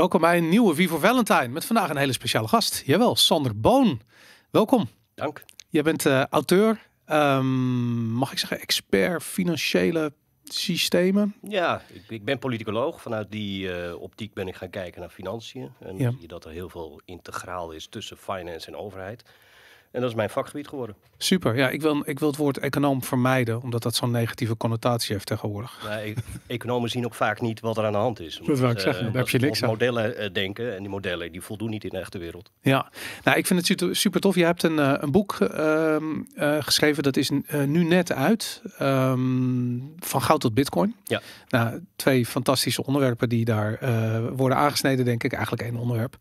Welkom bij een nieuwe Vivo Valentine met vandaag een hele speciale gast. Jawel, Sander Boon. Welkom. Dank. Jij bent uh, auteur, um, mag ik zeggen expert financiële systemen? Ja, ik, ik ben politicoloog. Vanuit die uh, optiek ben ik gaan kijken naar financiën. En ja. zie je dat er heel veel integraal is tussen finance en overheid. En dat is mijn vakgebied geworden. Super. Ja, ik wil, ik wil het woord econoom vermijden, omdat dat zo'n negatieve connotatie heeft tegenwoordig. Nee, economen zien ook vaak niet wat er aan de hand is. Dat wil ik zeggen, uh, daar heb je niks aan. modellen uh, denken en die modellen die voldoen niet in de echte wereld. Ja, nou ik vind het super, tof. Je hebt een, uh, een boek ehm, geschreven, dat is nu net uit, um, van goud tot bitcoin. Ja. Nou, twee fantastische onderwerpen die daar worden aangesneden, denk ik. Eigenlijk één onderwerp.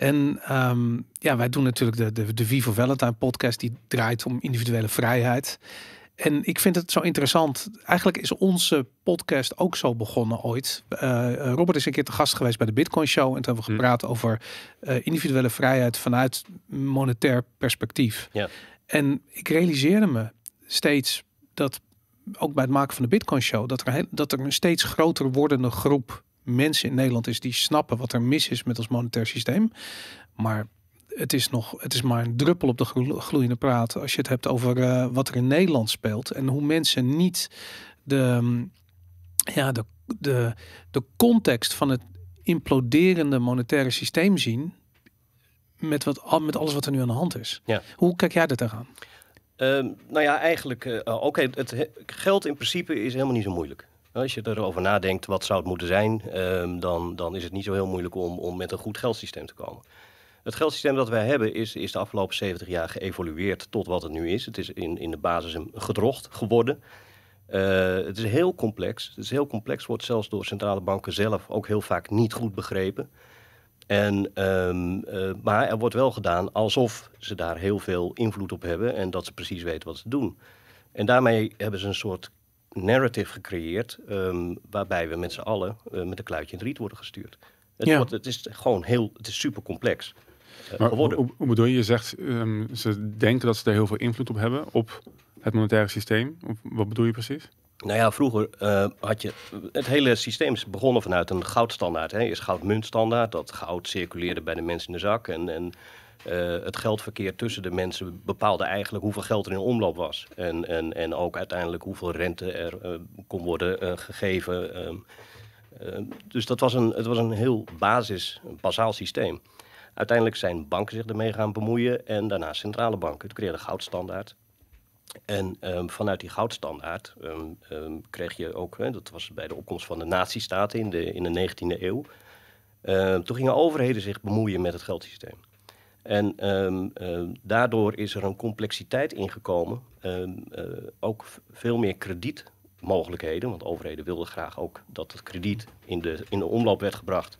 En ehm, ja, wij doen natuurlijk de, de, de Vivo Valentine podcast, die draait om individuele vrijheid. En ik vind het zo interessant. Eigenlijk is onze podcast ook zo begonnen ooit. Uh, Robert is een keer te gast geweest bij de Bitcoin Show. En toen hebben we hm. gepraat over uh, individuele vrijheid vanuit monetair perspectief. Ja. En ik realiseerde me steeds dat ook bij het maken van de Bitcoin Show, dat er, dat er een steeds groter wordende groep mensen in Nederland is die snappen wat er mis is met ons monetair systeem. Maar het is nog, het is maar een druppel op de gloeiende praat als je het hebt over uh, wat er in Nederland speelt en hoe mensen niet de, mm, ja, de, de, de context van het imploderende monetaire systeem zien met, wat, met alles wat er nu aan de hand is. Ja. Hoe kijk jij er tegenaan? Uh, nou ja, eigenlijk, uh, oké, het geld in principe is helemaal niet zo moeilijk. Als je erover nadenkt wat zou het moeten zijn, um, dan, dan is het niet zo heel moeilijk om, om met een goed geldsysteem te komen. Het geldsysteem dat wij hebben is, is de afgelopen 70 jaar geëvolueerd tot wat het nu is. Het is in, in de basis een gedrocht geworden. Uh, het is heel complex. Het is heel complex, wordt zelfs door centrale banken zelf ook heel vaak niet goed begrepen. En, um, uh, maar er wordt wel gedaan alsof ze daar heel veel invloed op hebben en dat ze precies weten wat ze doen. En daarmee hebben ze een soort narrative gecreëerd um, waarbij we met z'n allen uh, met een kluitje in het riet worden gestuurd. Het, Ja. wordt, het is gewoon heel, het is super complex uh, Maar geworden. hoe, hoe bedoel je? Je zegt ehm, ze denken dat ze er heel veel invloed op hebben op het monetaire systeem. Of wat bedoel je precies? Nou ja, vroeger eh, had je... Het hele systeem is begonnen vanuit een goudstandaard. Hè. Eerst goudmuntstandaard, dat goud circuleerde bij de mensen in de zak. En, en eh, het geldverkeer tussen de mensen bepaalde eigenlijk hoeveel geld er in omloop was. En, en, en ook uiteindelijk hoeveel rente er eh, kon worden eh, gegeven. Ehm, ehm, dus dat was een, het was een heel basis, een systeem. Uiteindelijk zijn banken zich ermee gaan bemoeien en daarna centrale banken. Het creëerde goudstandaard. En ehm, vanuit die goudstandaard kreeg je ook, hè, dat was bij de opkomst van de nazistaten in de, in de 19e eeuw. Toen gingen overheden zich bemoeien met het geldsysteem. En ehm, ehm, daardoor is er een complexiteit ingekomen. Ehm, eh, ook veel meer kredietmogelijkheden. Want overheden wilden graag ook dat het krediet in de, in de omloop werd gebracht.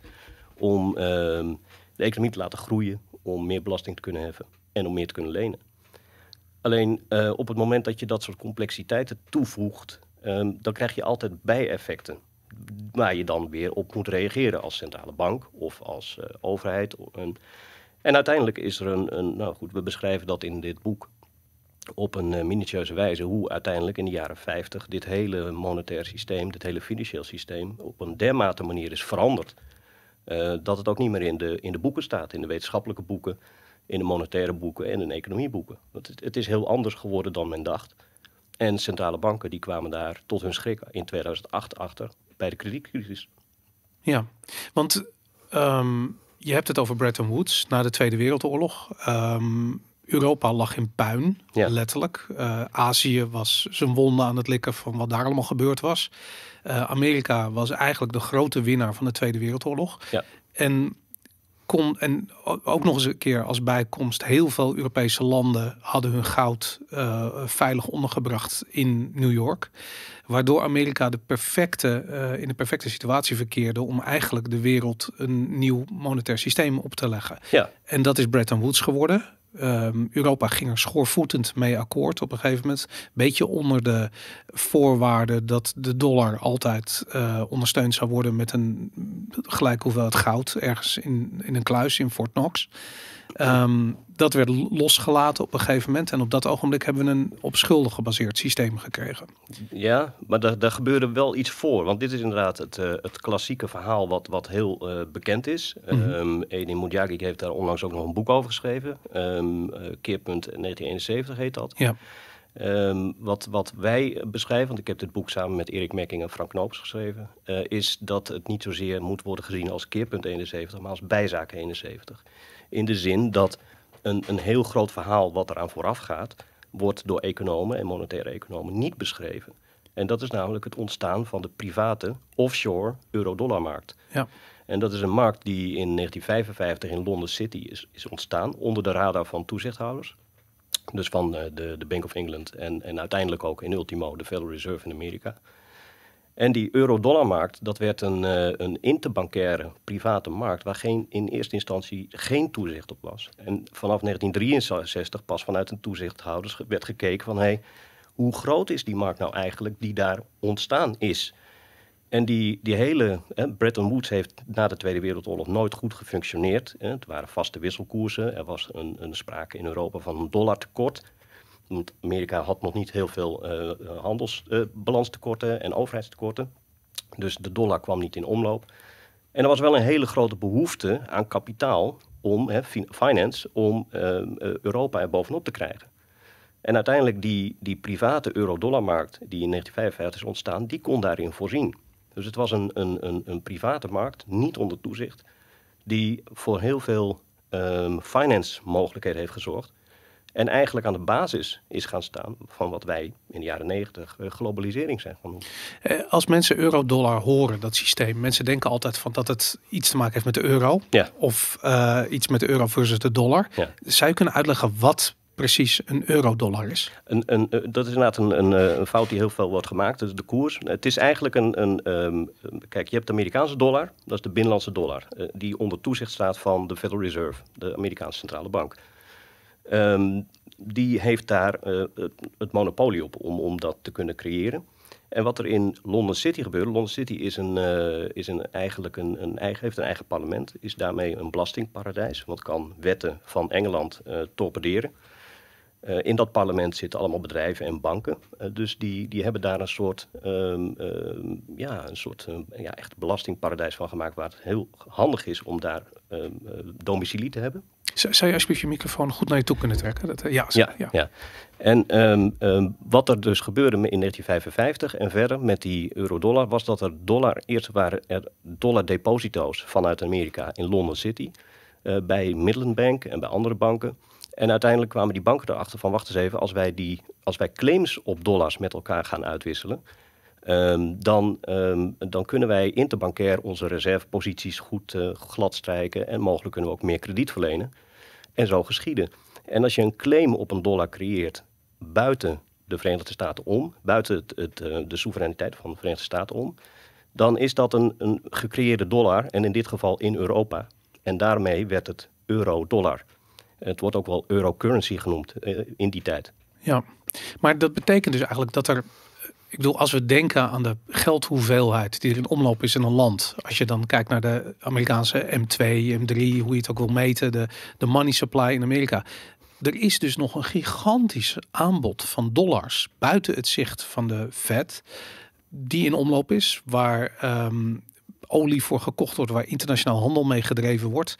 Om de economie te laten groeien. Om meer belasting te kunnen heffen. En om meer te kunnen lenen. Alleen eh, op het moment dat je dat soort complexiteiten toevoegt. dan krijg je altijd bijeffecten. Waar je dan weer op moet reageren als centrale bank of als eh, overheid. En uiteindelijk is er een, een, nou goed, we beschrijven dat in dit boek op een eh, minutieuze wijze hoe uiteindelijk in de jaren 50 dit hele monetair systeem, dit hele financieel systeem op een dermate manier is veranderd. eh, dat het ook niet meer in de, in de boeken staat, in de wetenschappelijke boeken, in de monetaire boeken en in de economieboeken. Want het, het is heel anders geworden dan men dacht. En centrale banken die kwamen daar tot hun schrik in 2008 achter bij de kredietcrisis. Ja, want ehm, je hebt het over Bretton Woods na de Tweede Wereldoorlog. Ehm, Europa lag in puin, Ja. letterlijk. Eh, Azië was zijn wonden aan het likken van wat daar allemaal gebeurd was. Eh, Amerika was eigenlijk de grote winnaar van de Tweede Wereldoorlog. Ja. En kon en ook nog eens een keer als bijkomst, heel veel Europese landen hadden hun goud eh, veilig ondergebracht in New York. Waardoor Amerika de perfecte, eh, in de perfecte situatie verkeerde om eigenlijk de wereld een nieuw monetair systeem op te leggen. Ja, En dat is Bretton Woods geworden. Ehm, Europa ging er schoorvoetend mee akkoord op een gegeven moment. Beetje onder de voorwaarden dat de dollar altijd eh, ondersteund zou worden met een gelijke hoeveelheid goud ergens in, in een kluis in Fort Knox. Ehm, dat werd losgelaten op een gegeven moment. En op dat ogenblik hebben we een op schulden gebaseerd systeem gekregen. Ja, maar daar, daar gebeurde wel iets voor. Want dit is inderdaad het, uh, het klassieke verhaal wat, wat heel uh, bekend is. Mm -hmm. um, Edin heeft daar onlangs ook nog een boek over geschreven. Um, uh, Keerpunt 1971 heet dat. Ja. Um, wat, wat wij beschrijven, want ik heb dit boek samen met Erik Mekking en Frank Knoops geschreven, uh, is dat het niet zozeer moet worden gezien als keerpunt 71, maar als bijzaak 71. In de zin dat een, een heel groot verhaal wat eraan vooraf gaat, wordt door economen en monetaire economen niet beschreven. En dat is namelijk het ontstaan van de private offshore euro-dollarmarkt. Ja. En dat is een markt die in 1955 in London City is, is ontstaan onder de radar van toezichthouders. Dus van uh, de, de Bank of England en, en uiteindelijk ook in ultimo de Federal Reserve in Amerika. En die euro-dollarmarkt, dat werd een, uh, een interbankaire private markt waar geen, in eerste instantie geen toezicht op was. En vanaf 1963 pas vanuit de toezichthouders werd gekeken van hé, hey, hoe groot is die markt nou eigenlijk die daar ontstaan is? En die, die hele, Bretton Woods heeft na de Tweede Wereldoorlog nooit goed gefunctioneerd. Het waren vaste wisselkoersen. Er was een, een sprake in Europa van een dollartekort. Amerika had nog niet heel veel uh, handelsbalanstekorten uh, en overheidstekorten. Dus de dollar kwam niet in omloop. En er was wel een hele grote behoefte aan kapitaal, om, finance, om Europa er bovenop te krijgen. En uiteindelijk die, die private euro-dollarmarkt die in 1955 is ontstaan, die kon daarin voorzien. Dus het was een, een, een, een private markt, niet onder toezicht, die voor heel veel um, finance mogelijkheden heeft gezorgd. En eigenlijk aan de basis is gaan staan van wat wij in de jaren negentig uh, globalisering zijn gaan noemen. Eh, als mensen euro-dollar horen, dat systeem, mensen denken altijd van dat het iets te maken heeft met de euro. Ja. Of uh, iets met de euro versus de dollar. Ja. Zou je kunnen uitleggen wat precies een euro-dollar is? Een, een, dat is inderdaad een, een, een, fout die heel veel wordt gemaakt. Dat is de koers. Het is eigenlijk een. een um, kijk, je hebt de Amerikaanse dollar, dat is de binnenlandse dollar, uh, die onder toezicht staat van de Federal Reserve, de Amerikaanse centrale bank. Um, die heeft daar uh, het, monopolie op om, om dat te kunnen creëren. En wat er in London City gebeurde, London City is, een, uh, is een, eigenlijk een, een eigen, heeft een eigen parlement, is daarmee een belastingparadijs, want kan wetten van Engeland uh, torpederen. In dat parlement zitten allemaal bedrijven en banken. Dus die, die hebben daar een soort, um, uh, ja, een soort ja, echt belastingparadijs van gemaakt... waar het heel handig is om daar domicilie te hebben. Zou je alsjeblieft je microfoon goed naar je toe kunnen trekken? Dat, ja, ja, ja. ja. En um, wat er dus gebeurde in 1955 en verder met die euro-dollar... was dat er dollar, eerst waren er dollar-deposito's vanuit Amerika in London City... bij Midland Bank en bij andere banken... En uiteindelijk kwamen die banken erachter van, wacht eens even, als wij, die, als wij claims op dollars met elkaar gaan uitwisselen, um, dan, um, dan kunnen wij interbankair onze reserveposities goed uh, gladstrijken en mogelijk kunnen we ook meer krediet verlenen. En zo geschieden. En als je een claim op een dollar creëert buiten de Verenigde Staten om, buiten het, het, uh, de soevereiniteit van de Verenigde Staten om, dan is dat een, een gecreëerde dollar en in dit geval in Europa. En daarmee werd het euro-dollar. Het wordt ook wel eurocurrency genoemd uh, in die tijd. Ja, maar dat betekent dus eigenlijk dat er. Ik bedoel, als we denken aan de geldhoeveelheid die er in omloop is in een land. Als je dan kijkt naar de Amerikaanse M2, M3, hoe je het ook wil meten, de, de money supply in Amerika. Er is dus nog een gigantisch aanbod van dollars buiten het zicht van de Fed. Die in omloop is, waar um, olie voor gekocht wordt, waar internationaal handel mee gedreven wordt.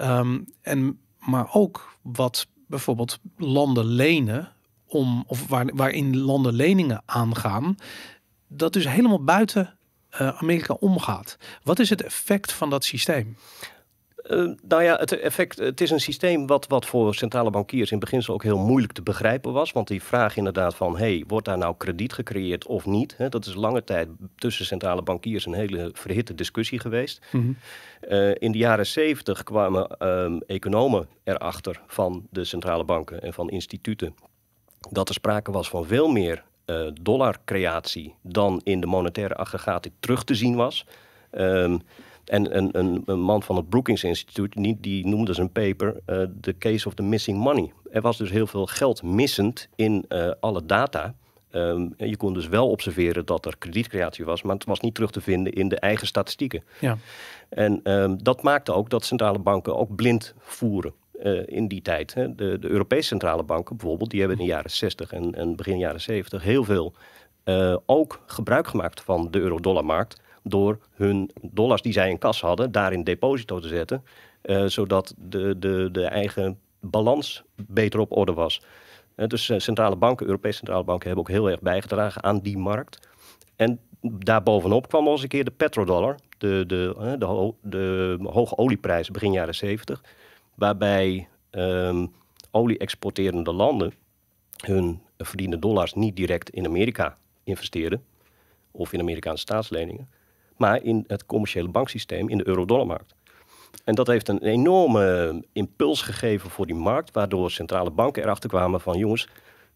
Um, en maar ook wat bijvoorbeeld landen lenen om of waar, waarin landen leningen aangaan, dat dus helemaal buiten uh, Amerika omgaat. Wat is het effect van dat systeem? Uh, nou ja, het effect, het is een systeem wat, wat voor centrale bankiers in beginsel ook heel moeilijk te begrijpen was. Want die vraag inderdaad van, hey, wordt daar nou krediet gecreëerd of niet? Hè, dat is lange tijd tussen centrale bankiers een hele verhitte discussie geweest. Mm -hmm. uh, in de jaren zeventig kwamen um, economen erachter van de centrale banken en van instituten dat er sprake was van veel meer uh, dollarcreatie dan in de monetaire aggregaten terug te zien was. Um, en een, een, een, man van het Brookings Instituut, die, die noemde zijn paper uh, The Case of the Missing Money. Er was dus heel veel geld missend in uh, alle data. Um, je kon dus wel observeren dat er kredietcreatie was, maar het was niet terug te vinden in de eigen statistieken. Ja. En um, dat maakte ook dat centrale banken ook blind voeren. Eh, in die tijd. Hè. De, de Europese centrale banken bijvoorbeeld, die hebben in de jaren 60 en, begin jaren 70 heel veel eh, ook gebruik gemaakt van de euro-dollarmarkt. Door hun dollars die zij in kas hadden, daar in deposito te zetten. eh, zodat de, de, de eigen balans beter op orde was. Dus centrale banken, Europese centrale banken, hebben ook heel erg bijgedragen aan die markt. En daarbovenop kwam nog eens een keer de petrodollar, de, de, de, de hoge olieprijzen begin jaren 70, waarbij ehm, olie-exporterende landen hun verdiende dollars niet direct in Amerika investeerden of in Amerikaanse staatsleningen, maar in het commerciële banksysteem in de euro-dollarmarkt. En dat heeft een enorme impuls gegeven voor die markt, waardoor centrale banken erachter kwamen van jongens,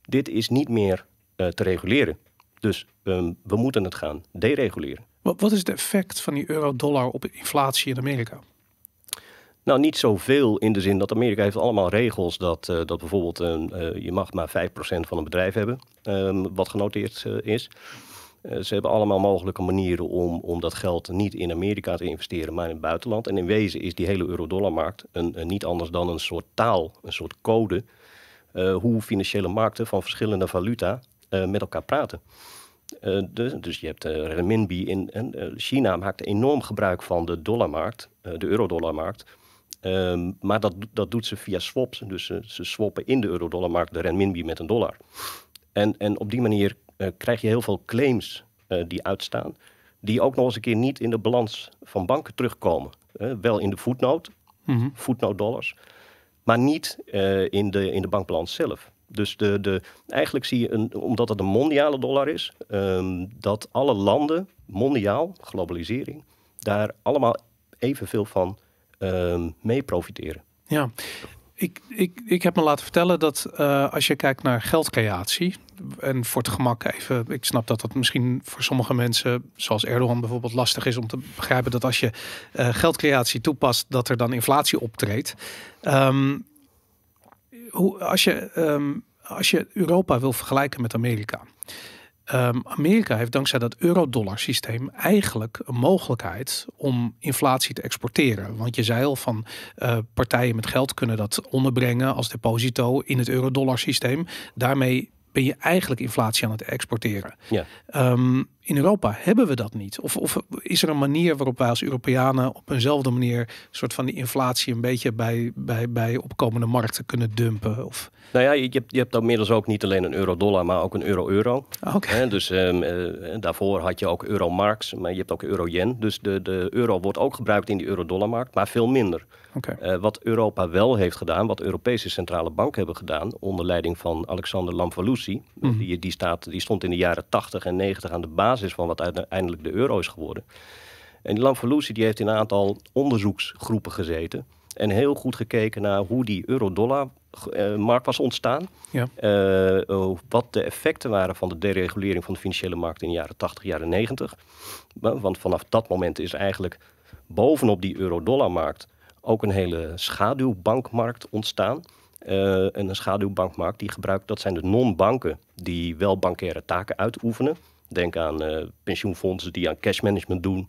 dit is niet meer eh, te reguleren. Dus ehm, we moeten het gaan dereguleren. Wat, wat is het effect van die euro-dollar op inflatie in Amerika? Nou, niet zoveel in de zin dat Amerika heeft allemaal regels dat, eh, dat bijvoorbeeld eh, je mag maar 5% van een bedrijf hebben ehm, wat genoteerd eh, is. Ze hebben allemaal mogelijke manieren om, om dat geld niet in Amerika te investeren, maar in het buitenland. En in wezen is die hele euro-dollarmarkt een, niet anders dan een soort taal, een soort code, hoe financiële markten van verschillende valuta met elkaar praten. Dus, je hebt eh renminbi in en China maakt enorm gebruik van de dollarmarkt, de euro-dollarmarkt. Ehm, maar dat, dat doet ze via swaps. Dus ze, ze swappen in de euro-dollarmarkt de renminbi met een dollar. En, en op die manier eh, krijg je heel veel claims eh, die uitstaan, die ook nog eens een keer niet in de balans van banken terugkomen. Eh, wel in de voetnoot, Mhm. voetnoot dollars, maar niet in, de, in de bankbalans zelf. Dus de, de, eigenlijk zie je, een, omdat het een mondiale dollar is, ehm, dat alle landen, mondiaal, globalisering, daar allemaal evenveel van mee profiteren. Ja, ik, ik, ik heb me laten vertellen dat eh, als je kijkt naar geldcreatie, en voor het gemak even, ik snap dat dat misschien voor sommige mensen, zoals Erdogan bijvoorbeeld, lastig is om te begrijpen dat als je eh, geldcreatie toepast, dat er dan inflatie optreedt. Ehm, hoe, als, je, ehm, als je Europa wil vergelijken met Amerika. Ehm, Amerika heeft dankzij dat euro-dollar systeem eigenlijk een mogelijkheid om inflatie te exporteren. Want je zei al van eh, partijen met geld kunnen dat onderbrengen als deposito in het euro-dollar systeem. Daarmee ben je eigenlijk inflatie aan het exporteren. Ja. Ehm, in Europa hebben we dat niet. Of, of is er een manier waarop wij als Europeanen op eenzelfde manier een soort van die inflatie een beetje bij, bij, bij opkomende markten kunnen dumpen? Of, Nou ja, je, hebt, je hebt inmiddels ook niet alleen een euro-dollar, maar ook een euro-euro. Ah, Oké. Dus ehm, eh, daarvoor had je ook euro-marks, maar je hebt ook euro-yen. Dus de, de euro wordt ook gebruikt in die euro-dollarmarkt, maar veel minder. Oké. Eh, wat Europa wel heeft gedaan, wat Europese centrale banken hebben gedaan, onder leiding van Alexander Lamfalussy, Mhm. die, die, staat, die stond in de jaren 80 en 90 aan de basis van wat uiteindelijk de euro is geworden. En die Lamfalussy die heeft in een aantal onderzoeksgroepen gezeten en heel goed gekeken naar hoe die euro-dollar eh, markt was ontstaan. Ja. Eh, oh, wat de effecten waren van de deregulering van de financiële markt in de jaren 80, jaren 90. Wa- Want vanaf dat moment is eigenlijk bovenop die euro-dollarmarkt ook een hele schaduwbankmarkt ontstaan. En een schaduwbankmarkt die gebruikt, dat zijn de non-banken die wel bankaire taken uitoefenen. Denk aan eh, pensioenfondsen die aan cash management doen.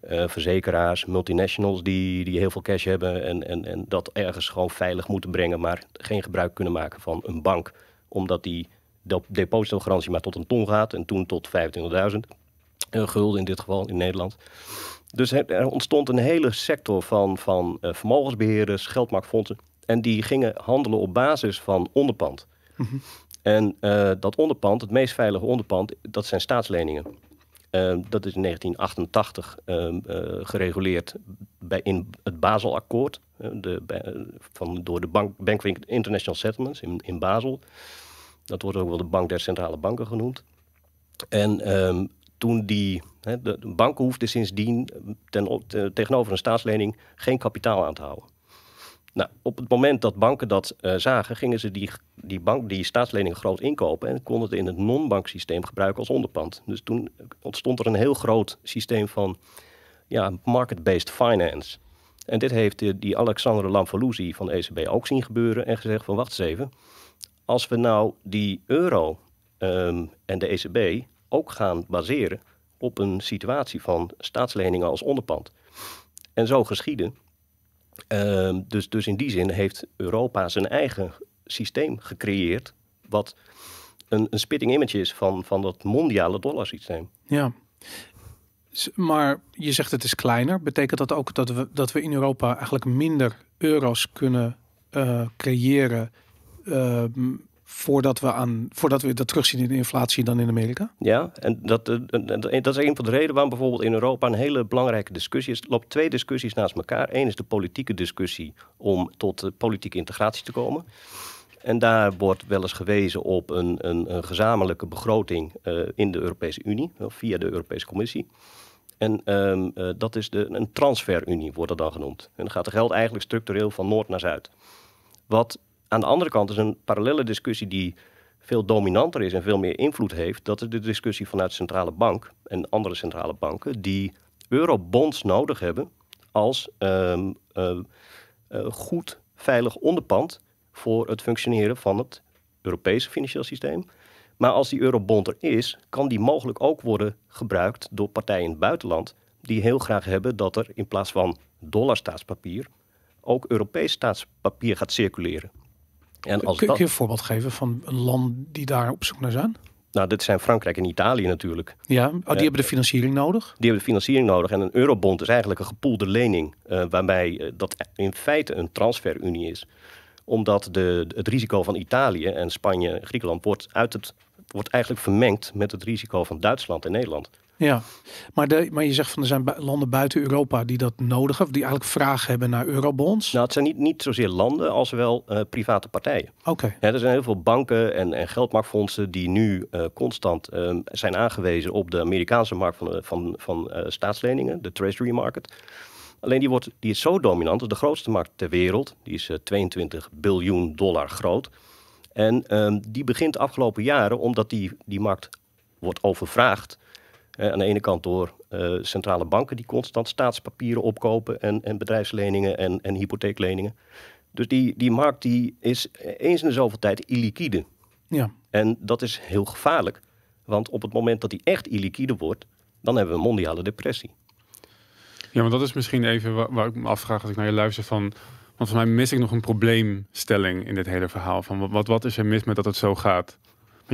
eh, verzekeraars, multinationals die, die heel veel cash hebben en, en, en dat ergens gewoon veilig moeten brengen, maar geen gebruik kunnen maken van een bank, omdat die de depositogarantie maar tot een ton gaat en toen tot 25.000 eh, gulden in dit geval in Nederland. Dus er ontstond een hele sector van, van eh, vermogensbeheerders, geldmarktfondsen. En die gingen handelen op basis van onderpand. En eh, dat onderpand, het meest veilige onderpand, dat zijn staatsleningen. Eh, dat is in 1988 ehm, eh, gereguleerd bij, in het Baselakkoord. de, eh, van, door de Bank, Bank International Settlements in, in Basel. Dat wordt ook wel de Bank der Centrale Banken genoemd. En ehm, toen die, de, banken hoefden sindsdien ten, tegenover een staatslening geen kapitaal aan te houden. Nou, op het moment dat banken dat eh, zagen, gingen ze die, die, bank, die staatslening groot inkopen en konden het in het non-banksysteem gebruiken als onderpand. Dus toen ontstond er een heel groot systeem van ja, market-based finance. En dit heeft die Alexander Lamfalussy van de ECB ook zien gebeuren en gezegd van wacht eens even. Als we nou die euro ehm, en de ECB ook gaan baseren op een situatie van staatsleningen als onderpand. En zo geschieden. Ehm, dus, dus in die zin heeft Europa zijn eigen systeem gecreëerd, wat een, een spitting image is van, van dat mondiale dollarsysteem. Ja. Maar je zegt het is kleiner. Betekent dat ook dat we, dat we in Europa eigenlijk minder euro's kunnen eh, creëren eh, m, voordat, we aan, voordat we dat terugzien in de inflatie dan in Amerika? Ja, en dat, eh, dat is een van de redenen waarom bijvoorbeeld in Europa een hele belangrijke discussie is. Er loopt twee discussies naast elkaar. Eén is de politieke discussie om tot eh, politieke integratie te komen. En daar wordt wel eens gewezen op een, een, een gezamenlijke begroting eh, in de Europese Unie, via de Europese Commissie. En ehm, eh, dat is de, een transferunie, wordt dat dan genoemd. En dan gaat het geld eigenlijk structureel van noord naar zuid. Wat aan de andere kant is een parallele discussie die veel dominanter is en veel meer invloed heeft. Dat is de discussie vanuit de centrale bank en andere centrale banken die eurobonds nodig hebben als ehm, eh, eh, goed, veilig onderpand voor het functioneren van het Europese financieel systeem. Maar als die eurobond er is, kan die mogelijk ook worden gebruikt door partijen in het buitenland die heel graag hebben dat er in plaats van dollarstaatspapier ook Europees staatspapier gaat circuleren. En als Kun, dat, kun je een voorbeeld geven van een land die daar op zoek naar zijn? nou, dit zijn Frankrijk en Italië natuurlijk. Ja, oh, die Ja. hebben de financiering nodig. Die hebben de financiering nodig. En een eurobond is eigenlijk een gepoelde lening. eh, waarbij eh, dat in feite een transferunie is. Omdat de, het risico van Italië en Spanje en Griekenland wordt, uit het, wordt eigenlijk vermengd met het risico van Duitsland en Nederland. Ja, maar, de, maar je zegt van er zijn landen buiten Europa die dat nodig hebben, die eigenlijk vraag hebben naar eurobonds. Nou, het zijn niet, niet zozeer landen als wel eh, private partijen. Oké, Ja, er zijn heel veel banken en, en geldmarktfondsen die nu eh, constant eh, zijn aangewezen op de Amerikaanse markt van, eh, van, van staatsleningen, de Treasury Market. Alleen die, wordt, die is zo dominant, dat is de grootste markt ter wereld. Die is eh, 22 biljoen dollar groot. En ehm, die begint de afgelopen jaren, omdat die, die markt wordt overvraagd. Eh, aan de ene kant door eh, centrale banken die constant staatspapieren opkopen en, en bedrijfsleningen en, en hypotheekleningen. Dus die, die markt die is eens in de zoveel tijd illiquide. ja. En dat is heel gevaarlijk. Want op het moment dat die echt illiquide wordt, dan hebben we een mondiale depressie. Ja, maar dat is misschien even wa- waar, ik me afvraag als ik naar je luister van... Want voor mij mis ik nog een probleemstelling in dit hele verhaal. Van wat, wat, wat is er mis met dat het zo gaat?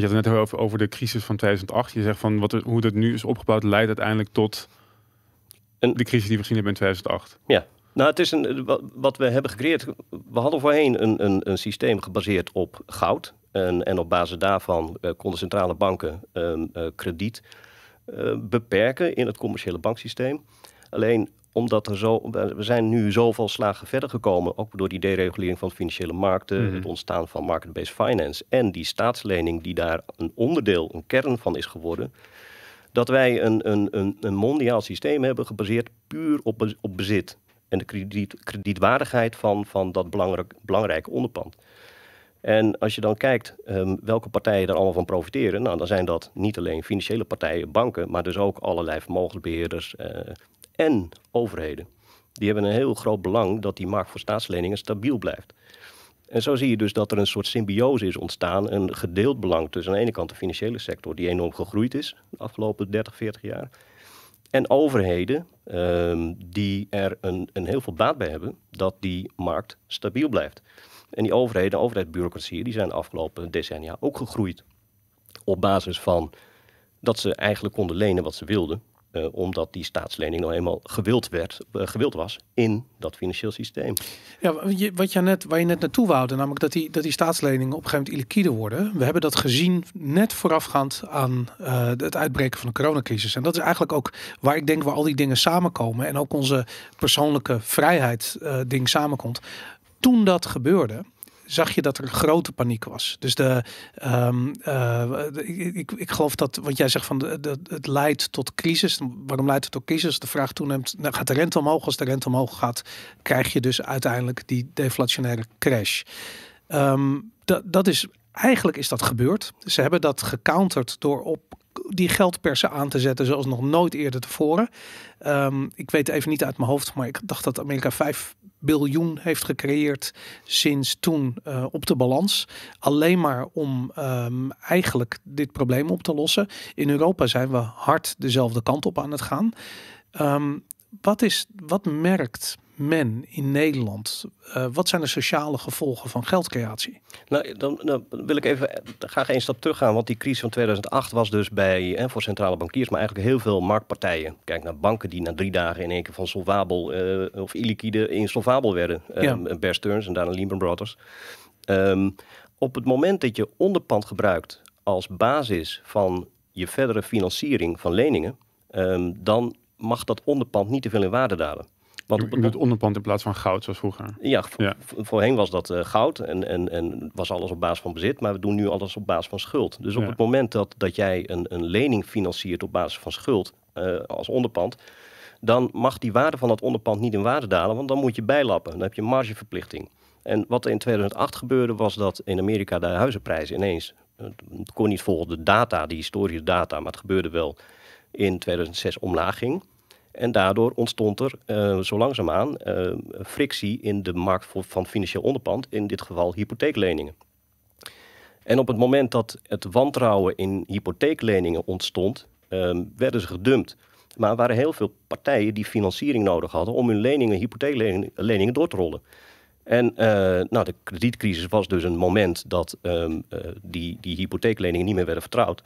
Je had het net heel over, over de crisis van 2008. Je zegt van wat, hoe het nu is opgebouwd leidt uiteindelijk tot de crisis die we gezien hebben in 2008. Ja, nou het is een, wa- wat we hebben gecreëerd. We hadden voorheen een, een, een systeem gebaseerd op goud. En, en op basis daarvan eh, konden centrale banken ehm, eh, krediet eh, beperken in het commerciële banksysteem. Alleen omdat er zo, we zijn nu zoveel slagen verder gekomen, ook door die deregulering van financiële markten, Mhm. het ontstaan van market-based finance en die staatslening die daar een onderdeel, een kern van is geworden, dat wij een, een, een, een mondiaal systeem hebben gebaseerd puur op, op bezit en de krediet, kredietwaardigheid van, van dat belangrijk, belangrijke onderpand. En als je dan kijkt ehm, welke partijen daar allemaal van profiteren, nou, dan zijn dat niet alleen financiële partijen, banken, maar dus ook allerlei vermogensbeheerders eh, en overheden. Die hebben een heel groot belang dat die markt voor staatsleningen stabiel blijft. En zo zie je dus dat er een soort symbiose is ontstaan, een gedeeld belang tussen aan de ene kant de financiële sector, die enorm gegroeid is de afgelopen 30, 40 jaar, en overheden ehm, die er een, een heel veel baat bij hebben dat die markt stabiel blijft. En die overheden, overheidsbureaucratieën, die zijn de afgelopen decennia ook gegroeid. Op basis van dat ze eigenlijk konden lenen wat ze wilden. Eh, omdat die staatslening nou eenmaal gewild, werd, eh, gewild was in dat financieel systeem. Ja, wat je, net, waar je net naartoe woude, namelijk dat die, dat die staatsleningen op een gegeven moment illiquide worden. We hebben dat gezien net voorafgaand aan eh, het uitbreken van de coronacrisis. En dat is eigenlijk ook waar ik denk waar al die dingen samenkomen. En ook onze persoonlijke vrijheid ding samenkomt. Toen dat gebeurde, zag je dat er grote paniek was. Dus de, ehm, eh, ik, ik, ik geloof dat wat jij zegt van de, het leidt tot crisis. Waarom leidt het tot crisis? De vraag toeneemt, nou, gaat de rente omhoog? Als de rente omhoog gaat, krijg je dus uiteindelijk die deflationaire crash. Ehm, dat, dat is eigenlijk is dat gebeurd. Ze hebben dat gecounterd door op die geldpersen aan te zetten zoals nog nooit eerder tevoren. Ehm, ik weet even niet uit mijn hoofd, maar ik dacht dat Amerika 5 biljoen heeft gecreëerd sinds toen eh, op de balans. Alleen maar om ehm, eigenlijk dit probleem op te lossen. In Europa zijn we hard dezelfde kant op aan het gaan. Ehm, wat, is, wat merkt men in Nederland, uh, wat zijn de sociale gevolgen van geldcreatie? Nou, dan, dan, wil ik even graag één stap teruggaan, want die crisis van 2008 was dus bij, hè, voor centrale bankiers, maar eigenlijk heel veel marktpartijen. Kijk naar banken die na drie dagen in één keer van solvabel uh, of illiquide insolvabel werden. Ja. Um, Bear Stearns en daarna Lehman Brothers. Um, op het moment dat je onderpand gebruikt als basis van je verdere financiering van leningen, um, dan mag dat onderpand niet te veel in waarde dalen. Want op het onderpand in plaats van goud, zoals vroeger. Ja, voorheen was dat uh, goud en, en, en was alles op basis van bezit, maar we doen nu alles op basis van schuld. Dus op het moment dat, dat jij een, een lening financiert op basis van schuld uh, als onderpand, dan mag die waarde van dat onderpand niet in waarde dalen, want dan moet je bijlappen. Dan heb je een margeverplichting. En wat er in 2008 gebeurde, was dat in Amerika de huizenprijzen ineens, het kon niet volgen de data, die historische data, maar het gebeurde wel in 2006 omlaag ging. En daardoor ontstond er uh, zo langzaamaan uh, frictie in de markt van financieel onderpand, in dit geval hypotheekleningen. En op het moment dat het wantrouwen in hypotheekleningen ontstond, uh, werden ze gedumpt. Maar er waren heel veel partijen die financiering nodig hadden om hun leningen, hypotheekleningen door te rollen. En nou, de kredietcrisis was dus een moment dat ehm, die, die hypotheekleningen niet meer werden vertrouwd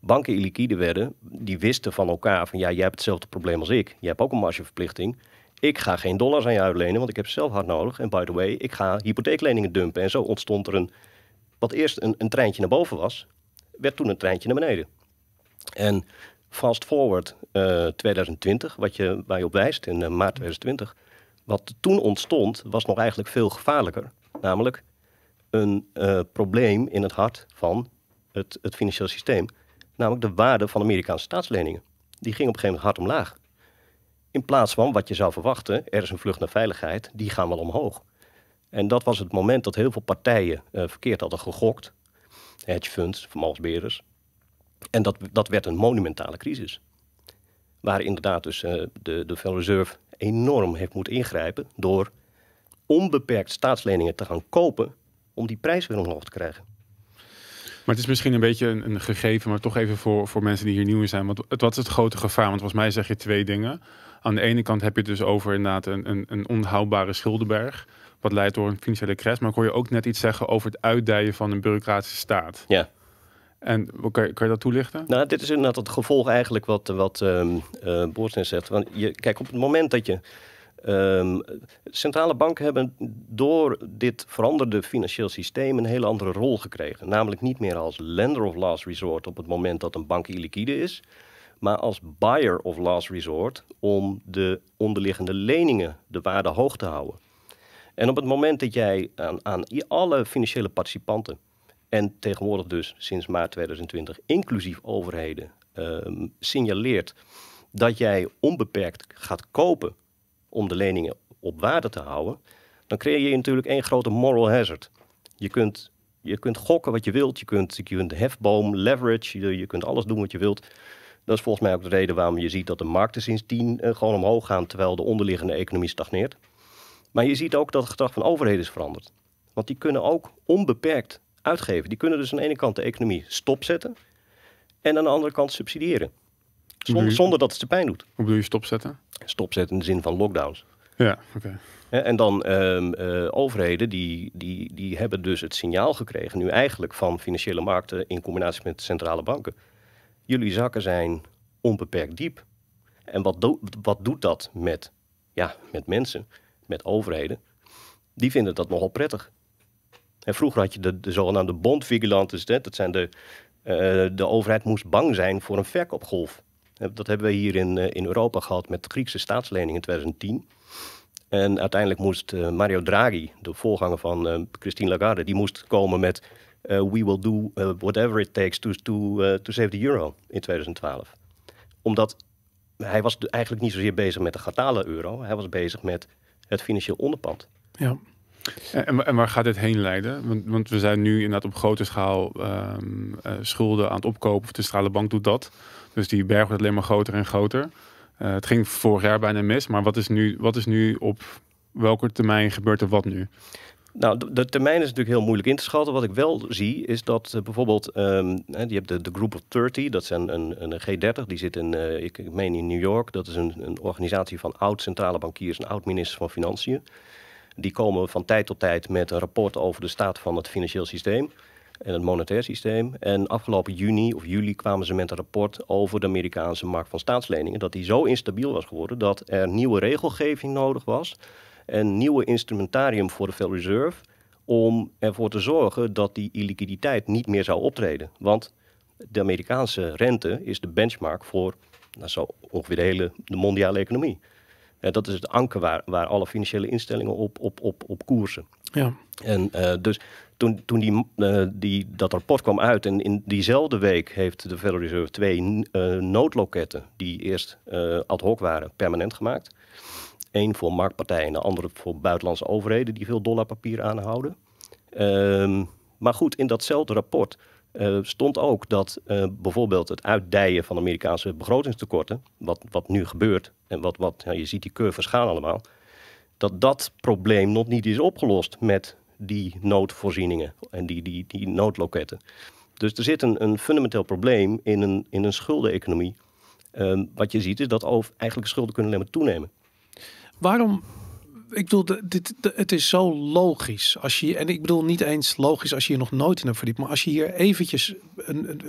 banken illiquide werden, die wisten van elkaar van ja, jij hebt hetzelfde probleem als ik. Je hebt ook een margeverplichting. Ik ga geen dollars aan je uitlenen, want ik heb ze zelf hard nodig. En by the way, ik ga hypotheekleningen dumpen. En zo ontstond er een, wat eerst een, een treintje naar boven was, werd toen een treintje naar beneden. En fast forward uh, eh, 2020, wat je, waar op wijst, in uh, maart 2020. Wat toen ontstond, was nog eigenlijk veel gevaarlijker. Namelijk een uh, probleem in het hart van het, het financieel systeem. Namelijk de waarde van Amerikaanse staatsleningen. Die ging op een gegeven moment hard omlaag. In plaats van wat je zou verwachten, er is een vlucht naar veiligheid, die gaan wel omhoog. En dat was het moment dat heel veel partijen uh, verkeerd hadden gegokt. Hedge funds, vermogensbeheerders. En dat, dat werd een monumentale crisis. Waar inderdaad dus uh, de, de Federal Reserve enorm heeft moeten ingrijpen door onbeperkt staatsleningen te gaan kopen om die prijs weer omhoog te krijgen. Maar het is misschien een beetje een, een, gegeven, maar toch even voor, voor mensen die hier nieuw in zijn. Want het, wat is het grote gevaar? Want volgens mij zeg je twee dingen. Aan de ene kant heb je het dus over inderdaad een, een, een onhoudbare schuldenberg. Wat leidt door een financiële crash. Maar ik hoor je ook net iets zeggen over het uitdijen van een bureaucratische staat. Ja. En kan je, kan je dat toelichten? Nou, dit is inderdaad het gevolg eigenlijk wat, wat um, uh, zegt. Want je, kijk, op het moment dat je Um, centrale banken hebben door dit veranderde financieel systeem een hele andere rol gekregen. Namelijk niet meer als lender of last resort op het moment dat een bank illiquide is, maar als buyer of last resort om de onderliggende leningen de waarde hoog te houden. En op het moment dat jij aan, aan alle financiële participanten, en tegenwoordig dus sinds maart 2020, inclusief overheden, um, signaleert dat jij onbeperkt gaat kopen om de leningen op waarde te houden, dan creëer je natuurlijk één grote moral hazard. Je kunt, je kunt gokken wat je wilt, je kunt, je hefboom, leverage, je, kunt alles doen wat je wilt. Dat is volgens mij ook de reden waarom je ziet dat de markten sindsdien uh, gewoon omhoog gaan, terwijl de onderliggende economie stagneert. Maar je ziet ook dat het gedrag van overheden is veranderd. Want die kunnen ook onbeperkt uitgeven. Die kunnen dus aan de ene kant de economie stopzetten en aan de andere kant subsidiëren. Zonder, zonder dat het ze pijn doet. Hoe bedoel je stopzetten? Stopzetten in de zin van lockdowns. Ja, oké. En dan um, uh, overheden die, die, die hebben dus het signaal gekregen, nu eigenlijk van financiële markten in combinatie met centrale banken. Jullie zakken zijn onbeperkt diep. En wat, do wat doet dat met, ja, met mensen, met overheden? Die vinden dat nogal prettig. En vroeger had je de, de zogenaamde bondvigilantes, dat zijn de, uh, de overheid moest bang zijn voor een verkoopgolf. Dat hebben we hier in, eh, in Europa gehad met de Griekse staatslening in 2010. En uiteindelijk moest eh, Mario Draghi, de voorganger van uh, Christine Lagarde, die moest komen met we will do whatever it takes to, to, to save the euro in 2012. Omdat hij was eigenlijk niet zozeer bezig met de gatale euro, hij was bezig met het financieel onderpand. Ja. En, en, waar gaat dit heen leiden? Want, want, we zijn nu inderdaad op grote schaal um, schulden aan het opkopen. De centrale bank doet dat. Dus die berg wordt alleen maar groter en groter. Uh, het ging vorig jaar bijna mis, maar wat is nu, wat is nu op welke termijn gebeurt er wat nu? Nou, de, termijn is natuurlijk heel moeilijk in te schatten. Wat ik wel zie is dat uh, bijvoorbeeld, um, je hebt de, Group of 30, dat zijn een, een G30, die zit in, uh, ik, ik meen in New York. Dat is een, een organisatie van oud-centrale bankiers en oud-ministers van Financiën. Die komen van tijd tot tijd met een rapport over de staat van het financieel systeem en het monetair systeem. En afgelopen juni of juli kwamen ze met een rapport over de Amerikaanse markt van staatsleningen. Dat die zo instabiel was geworden dat er nieuwe regelgeving nodig was. En nieuwe instrumentarium voor de Federal Reserve. Om ervoor te zorgen dat die illiquiditeit niet meer zou optreden. Want de Amerikaanse rente is de benchmark voor nou, zo ongeveer de hele de mondiale economie. En dat is het anker waar, waar alle financiële instellingen op, op, op, op koersen. Ja. En uh, dus toen, toen die, uh, die, dat rapport kwam uit en in diezelfde week heeft de Federal Reserve twee uh, noodloketten die eerst ad hoc waren, permanent gemaakt. Eén voor marktpartijen en de andere voor buitenlandse overheden die veel dollarpapier aanhouden. Um, maar goed, in datzelfde rapport uh, stond ook dat uh, bijvoorbeeld het uitdijen van Amerikaanse begrotingstekorten, wat, wat nu gebeurt en wat, wat ja, je ziet die curves gaan allemaal, dat dat probleem nog niet is opgelost met die noodvoorzieningen en die, die, die noodloketten. Dus er zit een, een fundamenteel probleem in een, in een schuldeneconomie. Um, wat je ziet is dat over, eigenlijk schulden kunnen alleen maar toenemen. Waarom ik bedoel, dit, het is zo logisch. Als je, en ik bedoel niet eens logisch als je hier nog nooit in hebt verdiept. Maar als je hier eventjes een, een,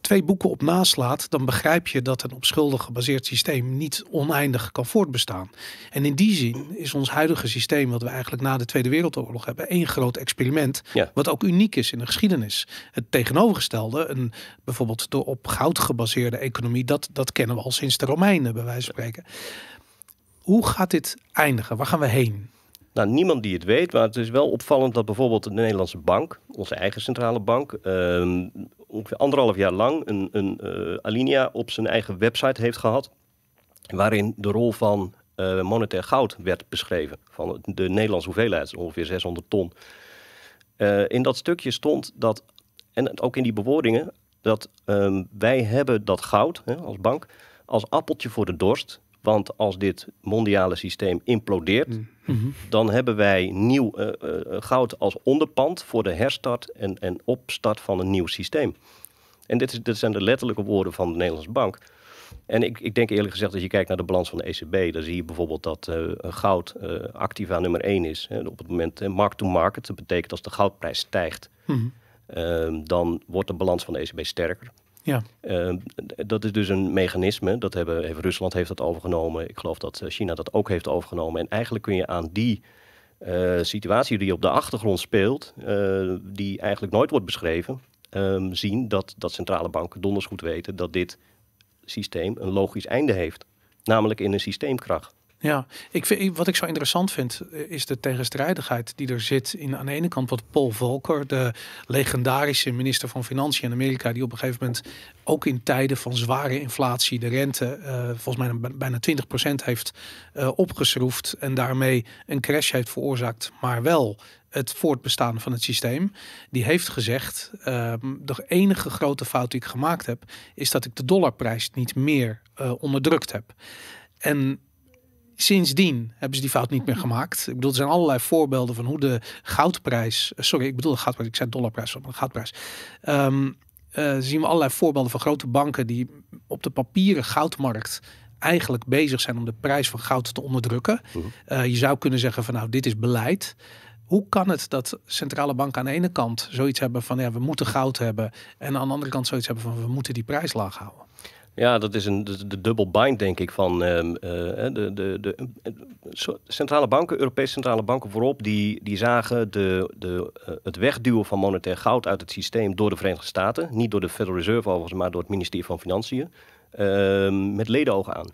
twee boeken op naslaat, dan begrijp je dat een op schulden gebaseerd systeem niet oneindig kan voortbestaan. En in die zin is ons huidige systeem, wat we eigenlijk na de Tweede Wereldoorlog hebben, één groot experiment. Ja. Wat ook uniek is in de geschiedenis. Het tegenovergestelde, een, bijvoorbeeld de op goud gebaseerde economie, dat, dat kennen we al sinds de Romeinen, bij wijze van spreken. Hoe gaat dit eindigen? Waar gaan we heen? Nou, niemand die het weet, maar het is wel opvallend dat bijvoorbeeld de Nederlandse bank, onze eigen centrale bank, um, ongeveer anderhalf jaar lang een, een uh, alinea op zijn eigen website heeft gehad, waarin de rol van uh, monetair goud werd beschreven, van de Nederlandse hoeveelheid, ongeveer 600 ton. Uh, in dat stukje stond dat, en ook in die bewoordingen, dat um, wij hebben dat goud hè, als bank als appeltje voor de dorst want als dit mondiale systeem implodeert, mm -hmm. dan hebben wij nieuw uh, uh, goud als onderpand voor de herstart en, en opstart van een nieuw systeem. En dit, is, dit zijn de letterlijke woorden van de Nederlandse bank. En ik, ik denk eerlijk gezegd, als je kijkt naar de balans van de ECB, dan zie je bijvoorbeeld dat uh, goud activa nummer 1 is. Hè, op het moment mark-to-market, dat betekent als de goudprijs stijgt, mm -hmm. dan wordt de balans van de ECB sterker. Ja. Uh, dat is dus een mechanisme. Dat hebben, Rusland heeft dat overgenomen. Ik geloof dat China dat ook heeft overgenomen. En eigenlijk kun je aan die uh, situatie die op de achtergrond speelt, die eigenlijk nooit wordt beschreven, um, zien dat, dat centrale banken donders goed weten dat dit systeem een logisch einde heeft. Namelijk in een systeemkracht. Ja, ik vind, wat ik zo interessant vind, is de tegenstrijdigheid die er zit in aan de ene kant wat Paul Volcker, de legendarische minister van Financiën in Amerika, die op een gegeven moment ook in tijden van zware inflatie de rente uh, volgens mij bijna 20% heeft uh, opgeschroefd en daarmee een crash heeft veroorzaakt, maar wel het voortbestaan van het systeem. Die heeft gezegd, uh, de enige grote fout die ik gemaakt heb, is dat ik de dollarprijs niet meer onderdrukt heb. En sindsdien hebben ze die fout niet meer gemaakt. Ik bedoel, er zijn allerlei voorbeelden van hoe de goudprijs, sorry, ik bedoel de goudprijs, ik zei dollarprijs, maar de goudprijs. Um, uh, zien we allerlei voorbeelden van grote banken die op de papieren goudmarkt eigenlijk bezig zijn om de prijs van goud te onderdrukken. Uh -huh. uh, je zou kunnen zeggen van nou, dit is beleid. Hoe kan het dat centrale banken aan de ene kant zoiets hebben van ja, we moeten goud hebben en aan de andere kant zoiets hebben van we moeten die prijs laag houden? Ja, dat is een, de, de bind, denk ik, van uh, de, de, de, centrale banken, Europese centrale banken voorop, die, die zagen de, de, uh, het wegduwen van monetair goud uit het systeem door de Verenigde Staten. Niet door de Federal Reserve overigens, maar door het ministerie van Financiën. Uh, met ledenogen aan.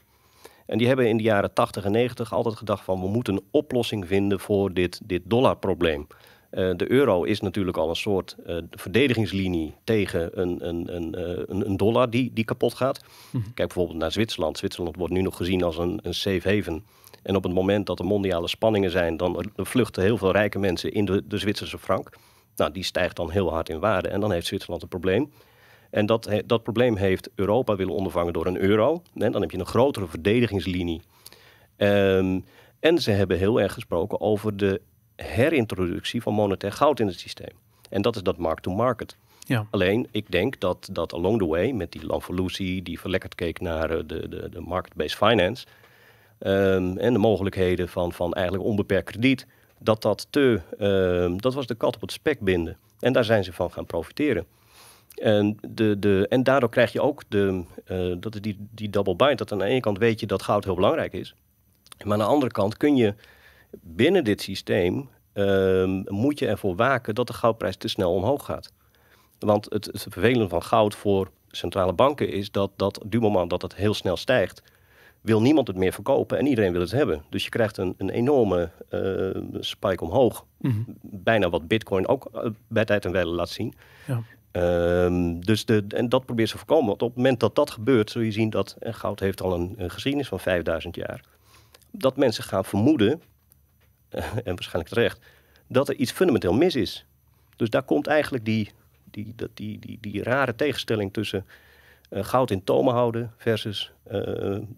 En die hebben in de jaren 80 en 90 altijd gedacht van we moeten een oplossing vinden voor dit, dit dollarprobleem. Uh, de euro is natuurlijk al een soort uh, verdedigingslinie tegen een, een, een, uh, een, dollar die, die kapot gaat. -hmm. Kijk bijvoorbeeld naar Zwitserland. Zwitserland wordt nu nog gezien als een, een safe haven. En op het moment dat er mondiale spanningen zijn, dan vluchten heel veel rijke mensen in de, de Zwitserse frank. Nou, die stijgt dan heel hard in waarde en dan heeft Zwitserland een probleem. En dat, dat probleem heeft Europa willen ondervangen door een euro. En dan heb je een grotere verdedigingslinie. Um, en ze hebben heel erg gesproken over de herintroductie van monetair goud in het systeem. En dat is dat mark-to-market. Ja. Alleen, ik denk dat, dat along the way, met die Lamfalussy die verlekkerd keek naar eh, de, de, de market-based finance... ehm, en de mogelijkheden van, van eigenlijk onbeperkt krediet... dat dat te... ehm, dat was de kat op het spek binden. En daar zijn ze van gaan profiteren. En, de, de, en daardoor krijg je ook de, eh, dat is die, die double bind. Dat aan de ene kant weet je dat goud heel belangrijk is. Maar aan de andere kant kun je binnen dit systeem... ehm, moet je ervoor waken dat de goudprijs te snel omhoog gaat. Want het, het vervelende van goud voor centrale banken is dat, dat op het moment dat het heel snel stijgt, wil niemand het meer verkopen en iedereen wil het hebben. Dus je krijgt een, een enorme eh, spike omhoog. Mhm. Bijna wat Bitcoin ook eh, bij tijd en wijle laat zien. Ja. Ehm, dus de, en dat probeert ze te voorkomen. Want op het moment dat dat gebeurt, zul je zien dat en goud heeft al een, een geschiedenis van 5000 jaar. Dat mensen gaan vermoeden, eh, en waarschijnlijk terecht, dat er iets fundamenteel mis is. Dus daar komt eigenlijk die, die, dat, die, die, die rare tegenstelling tussen eh, goud in tomen houden versus eh,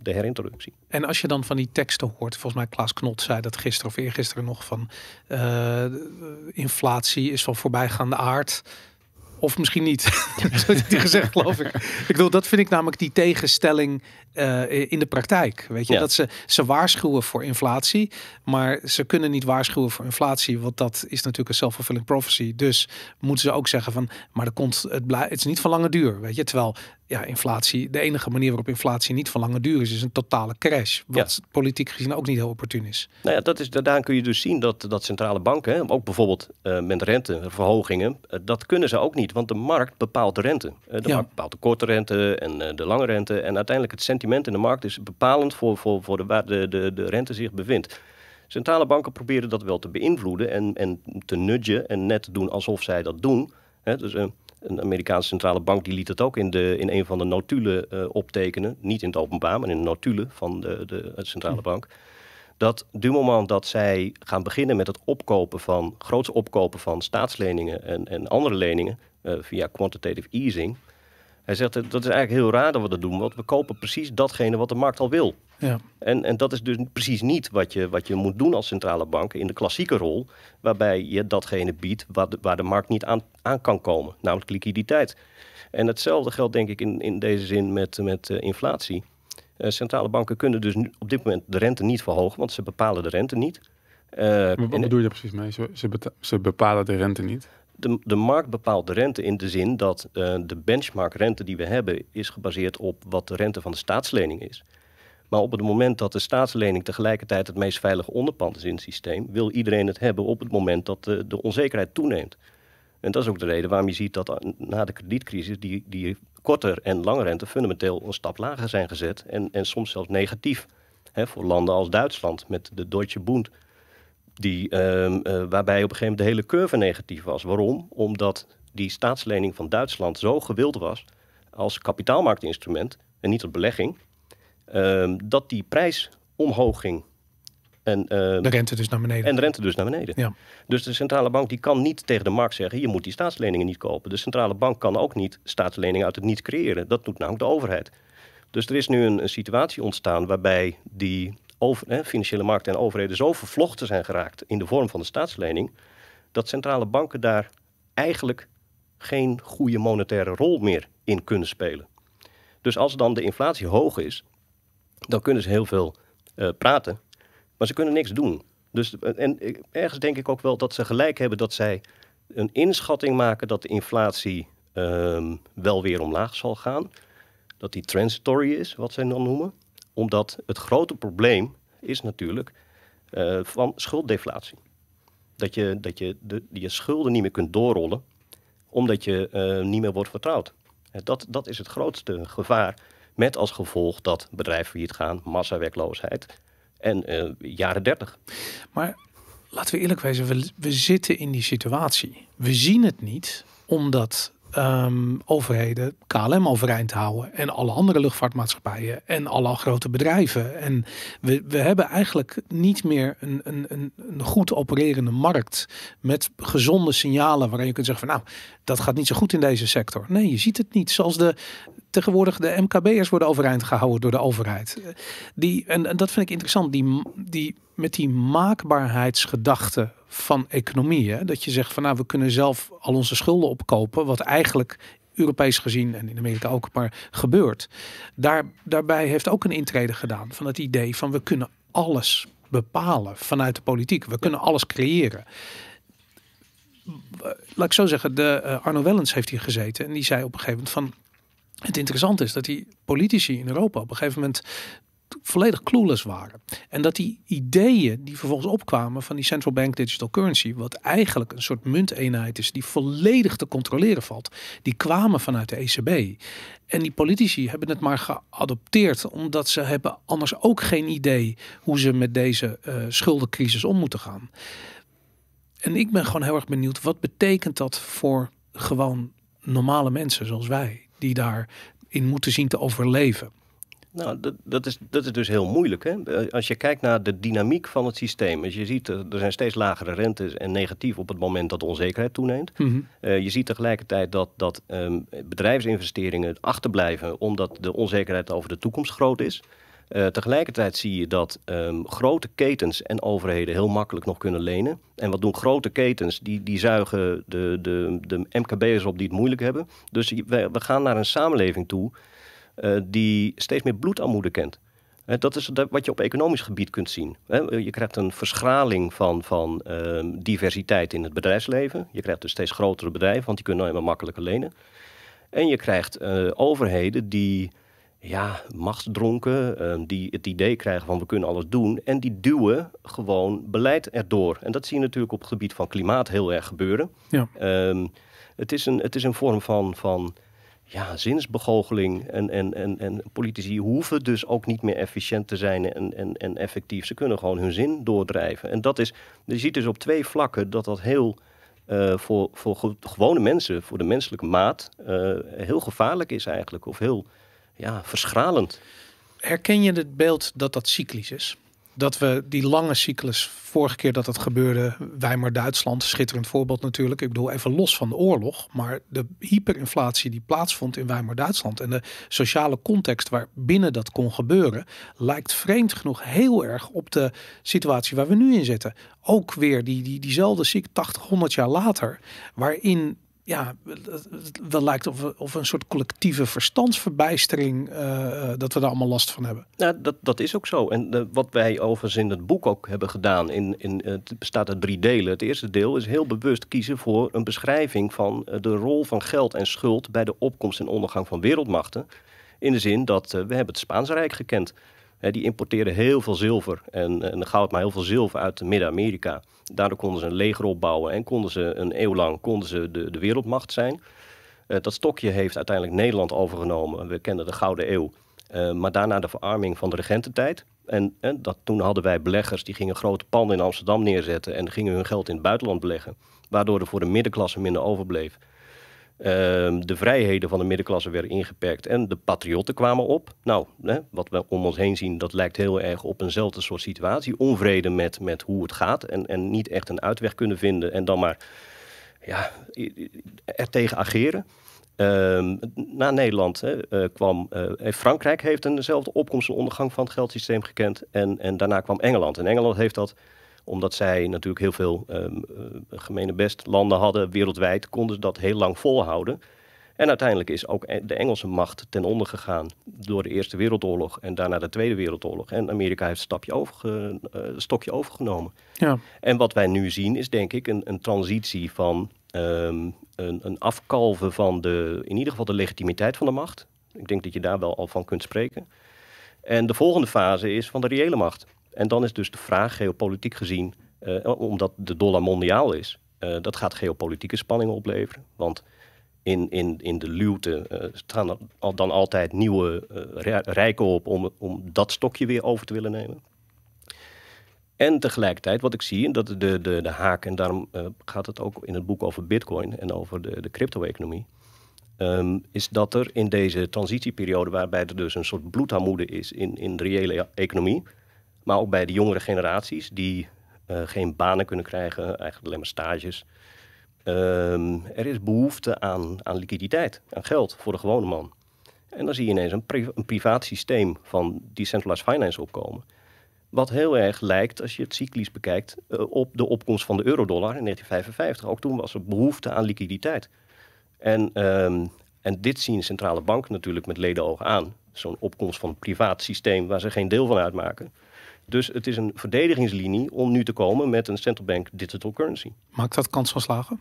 de herintroductie. En als je dan van die teksten hoort, volgens mij Klaas Knot zei dat gisteren of eergisteren nog van eh, inflatie is van voorbijgaande aard. Of misschien niet. Zo heeft hij gezegd, geloof ik. Ik bedoel, dat vind ik namelijk die tegenstelling eh, in de praktijk. Weet je, Ja. dat ze, ze waarschuwen voor inflatie, maar ze kunnen niet waarschuwen voor inflatie, want dat is natuurlijk een self-fulfilling prophecy. Dus moeten ze ook zeggen van, maar er komt, het, blij, het is niet van lange duur, weet je. Terwijl, ja, inflatie, de enige manier waarop inflatie niet van lange duur is, is een totale crash. Wat politiek gezien ook niet heel opportun is. Nou ja, dat is, daaraan kun je dus zien dat, dat centrale banken, hè, ook bijvoorbeeld eh, met renteverhogingen, eh, dat kunnen ze ook niet, want de markt bepaalt de rente. Eh, de Ja. markt bepaalt de korte rente en de lange rente. En uiteindelijk het sentiment in de markt is bepalend voor, voor, voor de, waar de, de, de rente zich bevindt. Centrale banken proberen dat wel te beïnvloeden en, en te nudgen en net doen alsof zij dat doen. Hè, dus een Amerikaanse centrale bank die liet het ook in, de, in een van de notulen eh, optekenen. Niet in het openbaar, maar in de notulen van de, de, de centrale bank. Dat du moment dat zij gaan beginnen met het opkopen van, groots opkopen van staatsleningen en, en andere leningen eh, via quantitative easing. Hij zegt dat dat is eigenlijk heel raar dat we dat doen, want we kopen precies datgene wat de markt al wil. Ja. En, en dat is dus precies niet wat je, wat je moet doen als centrale bank in de klassieke rol, waarbij je datgene biedt waar de, waar de markt niet aan, aan kan komen, namelijk liquiditeit. En hetzelfde geldt denk ik in, in deze zin met, met eh, inflatie. Eh, centrale banken kunnen dus nu op dit moment de rente niet verhogen, want ze bepalen de rente niet. Eh, Maar Wat en bedoel je daar precies mee? Ze, ze, bepalen de rente niet. de, de markt bepaalt de rente in de zin dat de benchmark rente die we hebben is gebaseerd op wat de rente van de staatslening is. Maar op het moment dat de staatslening tegelijkertijd het meest veilige onderpand is in het systeem, wil iedereen het hebben op het moment dat de, de onzekerheid toeneemt. En dat is ook de reden waarom je ziet dat eh, na de kredietcrisis die, die korter en lange rente fundamenteel een stap lager zijn gezet en, en soms zelfs negatief. Hè, voor landen als Duitsland met de Deutsche Bund. Die, ehm, eh, waarbij op een gegeven moment de hele curve negatief was. Waarom? Omdat die staatslening van Duitsland zo gewild was als kapitaalmarktinstrument en niet als belegging, dat die prijs omhoog ging. En, ehm, De rente dus naar beneden. en de rente dus naar beneden. Ja. Dus de centrale bank die kan niet tegen de markt zeggen: je moet die staatsleningen niet kopen. De centrale bank kan ook niet staatsleningen uit het niets creëren. Dat doet namelijk de overheid. Dus er is nu een, een situatie ontstaan waarbij die over, financiële markten en overheden zo vervlochten zijn geraakt in de vorm van de staatslening, dat centrale banken daar eigenlijk geen goede monetaire rol meer in kunnen spelen. Dus als dan de inflatie hoog is, dan kunnen ze heel veel eh, praten, maar ze kunnen niks doen. Dus, eh, en ergens denk ik ook wel dat ze gelijk hebben dat zij een inschatting maken dat de inflatie ehm, wel weer omlaag zal gaan. Dat die transitory is, wat zij dan noemen. Omdat het grote probleem is natuurlijk eh, van schulddeflatie. Dat je, dat je de, je schulden niet meer kunt doorrollen, omdat je niet meer wordt vertrouwd. Dat, dat is het grootste gevaar. Met als gevolg dat bedrijven failliet gaan, massawerkloosheid en eh, jaren 30. Maar laten we eerlijk wezen, we, zitten in die situatie. We zien het niet, omdat ehm, overheden KLM overeind houden en alle andere luchtvaartmaatschappijen en alle grote bedrijven. En we, we hebben eigenlijk niet meer een, een, een goed opererende markt met gezonde signalen waarin je kunt zeggen van nou, dat gaat niet zo goed in deze sector. Nee, je ziet het niet. Zoals de tegenwoordig de MKB'ers worden overeind gehouden door de overheid. Die, en, dat vind ik interessant, die, die, met die maakbaarheidsgedachte van economie. Dat je zegt van nou, we kunnen zelf al onze schulden opkopen, wat eigenlijk Europees gezien en in Amerika ook maar gebeurt. Daar, daarbij heeft ook een intrede gedaan van het idee van we kunnen alles bepalen vanuit de politiek. We kunnen alles creëren. Laat ik zo zeggen, de uh, Arno Wellens heeft hier gezeten en die zei op een gegeven moment van het interessante is dat die politici in Europa op een gegeven moment volledig clueless waren. En dat die ideeën die vervolgens opkwamen van die central bank digital currency, wat eigenlijk een soort munteenheid is die volledig te controleren valt, die kwamen vanuit de ECB. En die politici hebben het maar geadopteerd omdat ze hebben anders ook geen idee hoe ze met deze uh, schuldencrisis om moeten gaan. En ik ben gewoon heel erg benieuwd, wat betekent dat voor gewoon normale mensen zoals wij, die daarin moeten zien te overleven? Nou, dat, dat, is, dat is dus heel moeilijk. Hè? Eh, als je kijkt naar de dynamiek van het systeem. Als je ziet, er zijn steeds lagere rentes en negatief op het moment dat de onzekerheid toeneemt. Mhm. Uh, je ziet tegelijkertijd dat, dat um, bedrijfsinvesteringen achterblijven omdat de onzekerheid over de toekomst groot is. Uh, tegelijkertijd zie je dat um, grote ketens en overheden heel makkelijk nog kunnen lenen. En wat doen grote ketens? Die, die zuigen de, de, de MKB'ers op die het moeilijk hebben. Dus we, we gaan naar een samenleving toe uh, die steeds meer bloedarmoede kent. Dat is wat je op economisch gebied kunt zien. je krijgt een verschraling van, van uh, diversiteit in het bedrijfsleven. Je krijgt dus steeds grotere bedrijven, want die kunnen helemaal makkelijker lenen. En je krijgt eh, overheden die ja, machtsdronken, ehm, die het idee krijgen van we kunnen alles doen. En die duwen gewoon beleid erdoor. En dat zie je natuurlijk op het gebied van klimaat heel erg gebeuren. Ja. Ehm, het, is een, het is een vorm van, van ja, zinsbegoocheling. En, en, en, en politici hoeven dus ook niet meer efficiënt te zijn en, en, en effectief. Ze kunnen gewoon hun zin doordrijven. En dat is, je ziet dus op twee vlakken dat dat heel uh, voor, voor gewone mensen, voor de menselijke maat, uh, heel gevaarlijk is eigenlijk. Of heel ja, verschralend. Herken je het beeld dat dat cyclisch is? dat we die lange cyclus, vorige keer dat het gebeurde, Weimar-Duitsland, schitterend voorbeeld natuurlijk. Ik bedoel even los van de oorlog, maar de hyperinflatie die plaatsvond in Weimar-Duitsland en de sociale context waarbinnen dat kon gebeuren, lijkt vreemd genoeg heel erg op de situatie waar we nu in zitten. Ook weer die, die, diezelfde ziekte 80, 100 jaar later, waarin ja, wel lijkt of, of een soort collectieve verstandsverbijstering uh, dat we daar allemaal last van hebben. Ja, dat, dat is ook zo. En wat wij overigens in het boek ook hebben gedaan, in, in, het bestaat uit drie delen. Het eerste deel is heel bewust kiezen voor een beschrijving van de rol van geld en schuld bij de opkomst en ondergang van wereldmachten. In de zin dat we hebben het Spaanse Rijk gekend. Die importeerden heel veel zilver en, en goud, maar heel veel zilver uit Midden-Amerika. Daardoor konden ze een leger opbouwen en konden ze een eeuw lang konden ze de, de wereldmacht zijn. Uh, dat stokje heeft uiteindelijk Nederland overgenomen. We kennen de Gouden Eeuw. Uh, maar daarna de verarming van de regententijd. En, en dat, toen hadden wij beleggers die gingen grote panden in Amsterdam neerzetten en gingen hun geld in het buitenland beleggen. Waardoor er voor de middenklasse minder overbleef. Ehm, de vrijheden van de middenklasse werden ingeperkt en de patriotten kwamen op. Nou, hè, wat we om ons heen zien, dat lijkt heel erg op eenzelfde soort situatie. Onvrede met, met hoe het gaat en, en niet echt een uitweg kunnen vinden en dan maar ja, er tegen ageren. Uh, na Nederland hè, uh, kwam uh, Frankrijk heeft eenzelfde opkomst en ondergang van het geldsysteem gekend. En, en daarna kwam Engeland. En Engeland heeft dat omdat zij natuurlijk heel veel um, gemene best landen hadden wereldwijd, konden ze dat heel lang volhouden. En uiteindelijk is ook e-, de Engelse macht ten onder gegaan door de Eerste Wereldoorlog en daarna de Tweede Wereldoorlog. En Amerika heeft een stapje overge, uh, stokje overgenomen. Ja. En wat wij nu zien is denk ik een, een transitie van um, een, een afkalven van de, in ieder geval de legitimiteit van de macht. Ik denk dat je daar wel al van kunt spreken. En de volgende fase is van de reële macht. En dan is dus de vraag, geopolitiek gezien, uh, omdat de dollar mondiaal is, uh, dat gaat geopolitieke spanningen opleveren. Want in, in, in de luwte uh, staan er dan altijd nieuwe rijken op om, om dat stokje weer over te willen nemen. En tegelijkertijd, wat ik zie, en dat de, de, de haak, en daarom gaat het ook in het boek over Bitcoin en over de, de crypto-economie. Um, is dat er in deze transitieperiode, waarbij er dus een soort bloedarmoede is in, in de reële economie, maar ook bij de jongere generaties die uh, geen banen kunnen krijgen, eigenlijk alleen maar stages. Um, er is behoefte aan, aan liquiditeit, aan geld voor de gewone man. En dan zie je ineens een, een privaat systeem van decentralized finance opkomen. Wat heel erg lijkt, als je het cyclisch bekijkt, uh, op de opkomst van de eurodollar in 1955. Ook toen was er behoefte aan liquiditeit. En, um, en dit zien centrale banken natuurlijk met ledenogen aan. Zo'n opkomst van een privaat systeem waar ze geen deel van uitmaken. Dus het is een verdedigingslinie om nu te komen met een central bank digital currency. Maakt dat kans van slagen?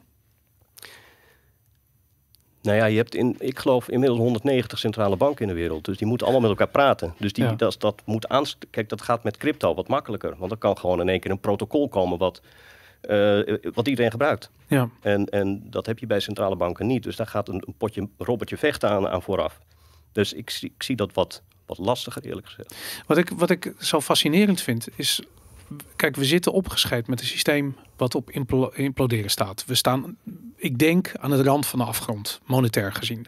Nou ja, je hebt in, ik geloof inmiddels 190 centrale banken in de wereld. Dus die moeten allemaal met elkaar praten. Dus die, dat, dat moet aan. Kijk, dat gaat met crypto wat makkelijker. Want er kan gewoon in één keer een protocol komen wat, uh, wat iedereen gebruikt. Ja. En, en dat heb je bij centrale banken niet. Dus daar gaat een, een potje robbertje vechten aan, aan vooraf. Dus ik, ik zie dat wat, wat lastiger, eerlijk gezegd. Wat ik, wat ik zo fascinerend vind, is kijk, we zitten opgescheept met een systeem wat op imploderen staat. We staan, ik denk, aan de rand van de afgrond, monetair gezien.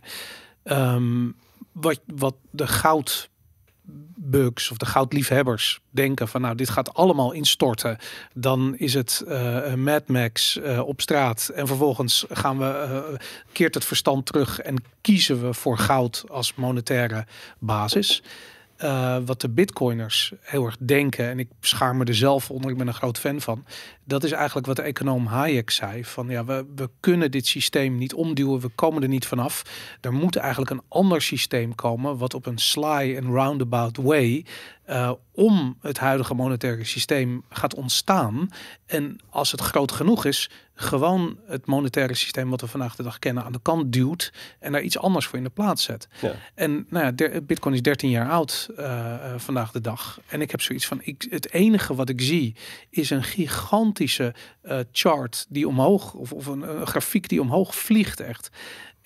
Um, wat, wat de goud bugs of de goudliefhebbers denken van nou dit gaat allemaal instorten, dan is het uh, Mad Max uh, op straat en vervolgens gaan we uh, keert het verstand terug en kiezen we voor goud als monetaire basis. Uh, wat de bitcoiners heel erg denken, en ik schaar me er zelf onder, ik ben een groot fan van. Dat is eigenlijk wat de econoom Hayek zei: van ja, we, we kunnen dit systeem niet omduwen, we komen er niet vanaf. Er moet eigenlijk een ander systeem komen, wat op een sly en roundabout way uh, om het huidige monetaire systeem gaat ontstaan. En als het groot genoeg is, gewoon het monetaire systeem wat we vandaag de dag kennen aan de kant duwt en daar iets anders voor in de plaats zet. Ja. En nou ja, Bitcoin is 13 jaar oud uh, vandaag de dag. En ik heb zoiets van, ik, het enige wat ik zie is een gigantische chart die omhoog, of, of een, een, grafiek die omhoog vliegt echt.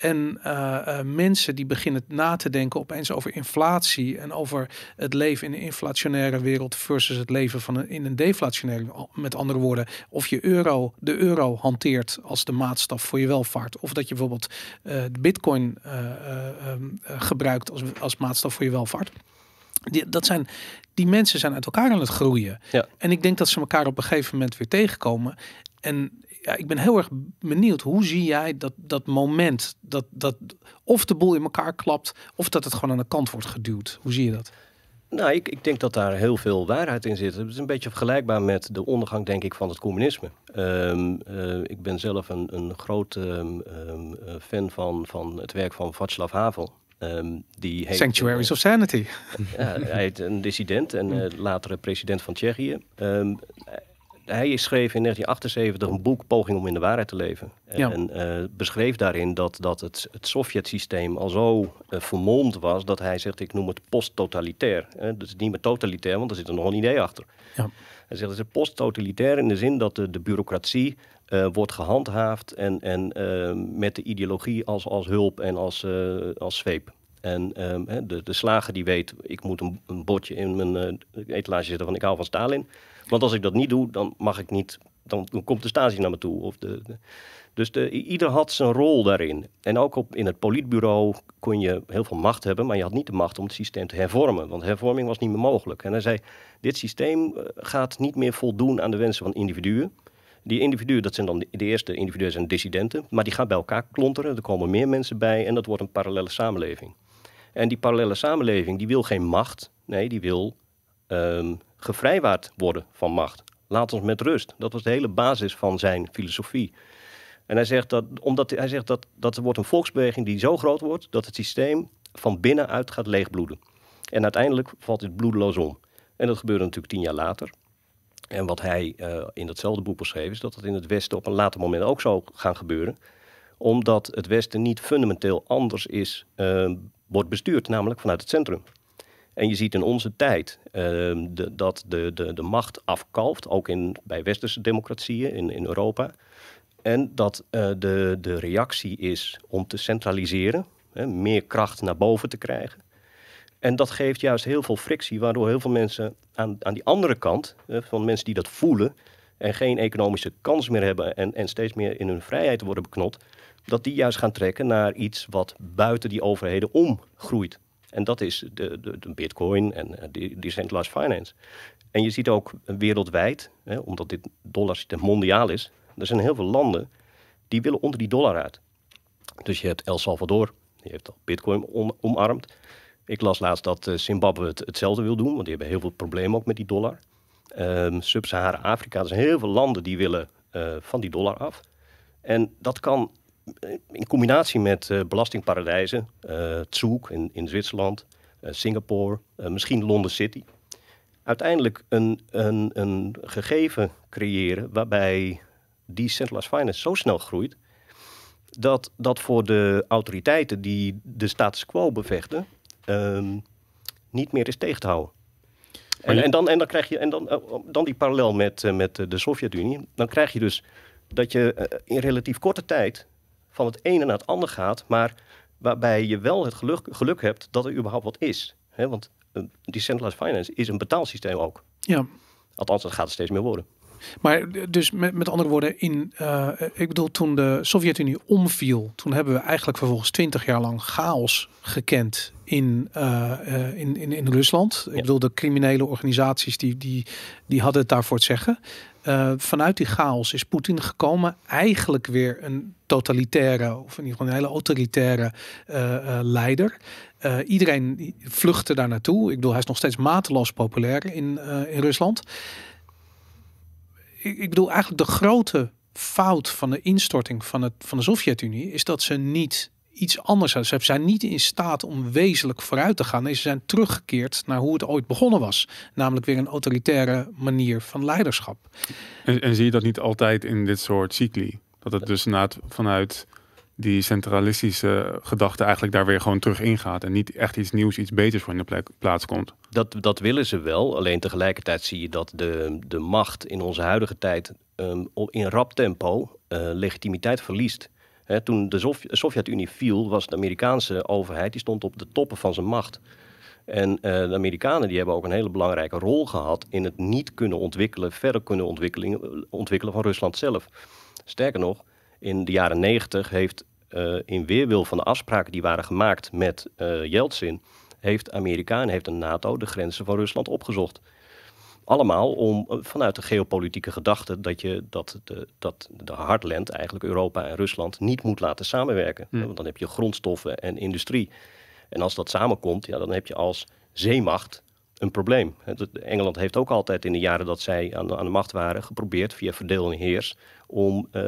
En uh, uh, mensen die beginnen na te denken opeens over inflatie en over het leven in een inflationaire wereld versus het leven van een, in een deflationaire. Met andere woorden, of je euro, de euro hanteert als de maatstaf voor je welvaart, of dat je bijvoorbeeld uh, de bitcoin um, gebruikt als, als maatstaf voor je welvaart. Die, dat zijn, die mensen zijn uit elkaar aan het groeien. Ja. En ik denk dat ze elkaar op een gegeven moment weer tegenkomen. En ja, ik ben heel erg benieuwd. Hoe zie jij dat, dat moment? Dat, dat of de boel in elkaar klapt, of dat het gewoon aan de kant wordt geduwd. Hoe zie je dat? Nou, ik, ik denk dat daar heel veel waarheid in zit. Het is een beetje vergelijkbaar met de ondergang, denk ik, van het communisme. Um, uh, ik ben zelf een, een groot um, um, fan van, van het werk van Václav Havel. die heet, Sanctuaries uh, of Sanity. Ja, hij is een dissident en latere president van Tsjechië hij schreef in 1978 een boek Poging om in de waarheid te leven. En uh, beschreef daarin dat, dat het, het Sovjet-systeem al zo uh, vermomd was dat hij zegt, ik noem het post-totalitair. Uh, dus niet meer totalitair, want er zit er nog een idee achter. Ja. Hij zegt, het is post-totalitair in de zin dat de, de bureaucratie wordt gehandhaafd en, en met de ideologie als, als hulp en als, als zweep. En ehm, de, de slager die weet, ik moet een, een bordje in mijn etalage zetten van ik hou van Stalin. Want als ik dat niet doe, dan mag ik niet, dan, komt de stasi naar me toe. Of de, dus de, ieder had zijn rol daarin. En ook op, in het politbureau kon je heel veel macht hebben, maar je had niet de macht om het systeem te hervormen. Want hervorming was niet meer mogelijk. En hij zei, dit systeem eh, gaat niet meer voldoen aan de wensen van individuen. Die individuen, dat zijn dan de, eerste individuen zijn dissidenten, maar die gaan bij elkaar klonteren. Er komen meer mensen bij en dat wordt een parallele samenleving. En die parallele samenleving, die wil geen macht. Nee, die wil um, gevrijwaard worden van macht. Laat ons met rust. Dat was de hele basis van zijn filosofie. En hij zegt dat, omdat hij zegt dat, dat er wordt een volksbeweging die zo groot wordt dat het systeem van binnenuit gaat leegbloeden. En uiteindelijk valt het bloedeloos om. En dat gebeurde natuurlijk tien jaar later. En wat hij uh, in datzelfde boek beschreef, is dat het in het Westen op een later moment ook zou gaan gebeuren. Omdat het Westen niet fundamenteel anders is, uh, wordt bestuurd, namelijk vanuit het centrum. En je ziet in onze tijd uh, de, dat de, de, de macht afkalft, ook in, bij westerse democratieën in, in Europa. En dat uh, de, de reactie is om te centraliseren, hè, meer kracht naar boven te krijgen. En dat geeft juist heel veel frictie, waardoor heel veel mensen aan, aan die andere kant, van mensen die dat voelen en geen economische kans meer hebben en, en steeds meer in hun vrijheid worden beknot, dat die juist gaan trekken naar iets wat buiten die overheden omgroeit. En dat is de, de, de bitcoin en uh, de decentralized finance. En je ziet ook wereldwijd, hè, omdat dit dollarsysteem mondiaal is, er zijn heel veel landen die willen onder die dollar uit. Dus je hebt El Salvador, Die heeft al bitcoin omarmd. Ik las laatst dat Zimbabwe het, hetzelfde wil doen, want die hebben heel veel problemen ook met die dollar. Um, Sub-Sahara-Afrika, er zijn heel veel landen die willen van die dollar af. En dat kan in combinatie met belastingparadijzen, uh, Zug in, in Zwitserland, Singapore, misschien London City uiteindelijk een, een, een gegeven creëren waarbij decentralized finance zo snel groeit dat dat voor de autoriteiten die de status quo bevechten ehm, niet meer is tegen te houden. En, en, dan, en dan krijg je en dan, dan die parallel met, met de Sovjet-Unie. Dan krijg je dus dat je in relatief korte tijd van het ene naar het ander gaat, maar waarbij je wel het geluk, geluk hebt dat er überhaupt wat is. He, want decentralized finance is een betaalsysteem ook. Ja. Althans, dat gaat er steeds meer worden. Maar dus met, met andere woorden, in, uh, ik bedoel, toen de Sovjet-Unie omviel, toen hebben we eigenlijk vervolgens twintig jaar lang chaos gekend in, uh, in, in, in Rusland. Ik bedoel, de criminele organisaties die, die, die hadden het daarvoor te zeggen. Uh, vanuit die chaos is Poetin gekomen, eigenlijk weer een totalitaire, of in ieder geval een hele autoritaire leider. iedereen vluchtte daar naartoe. Ik bedoel, hij is nog steeds mateloos populair in, in Rusland ik, bedoel eigenlijk de grote fout van de instorting van, het, van de Sovjet-Unie is dat ze niet iets anders zijn. Ze zijn niet in staat om wezenlijk vooruit te gaan. Nee, ze zijn teruggekeerd naar hoe het ooit begonnen was. Namelijk weer een autoritaire manier van leiderschap. En, en zie je dat niet altijd in dit soort cycli? Dat het dus vanuit die centralistische gedachte eigenlijk daar weer gewoon terug ingaat. En niet echt iets nieuws, iets beters voor in de plaats komt. Dat, dat willen ze wel. Alleen tegelijkertijd zie je dat de, de macht in onze huidige tijd um, in rap tempo uh, legitimiteit verliest. toen de Sovjet-Unie viel, was de Amerikaanse overheid die stond op de toppen van zijn macht. En uh, de Amerikanen die hebben ook een hele belangrijke rol gehad in het niet kunnen ontwikkelen, verder kunnen ontwikkelen, ontwikkelen van Rusland zelf. Sterker nog, in de jaren negentig heeft in weerwil van de afspraken die waren gemaakt met Yeltsin, heeft Amerika en heeft de NATO de grenzen van Rusland opgezocht. Allemaal om eh, vanuit de geopolitieke gedachte dat je dat de, dat de hardland, eigenlijk Europa en Rusland, niet moet laten samenwerken. Hm. Want dan heb je grondstoffen en industrie. En als dat samenkomt, ja, dan heb je als zeemacht een probleem. Engeland heeft ook altijd in de jaren dat zij aan de, aan de macht waren geprobeerd via verdeel en heers om uh,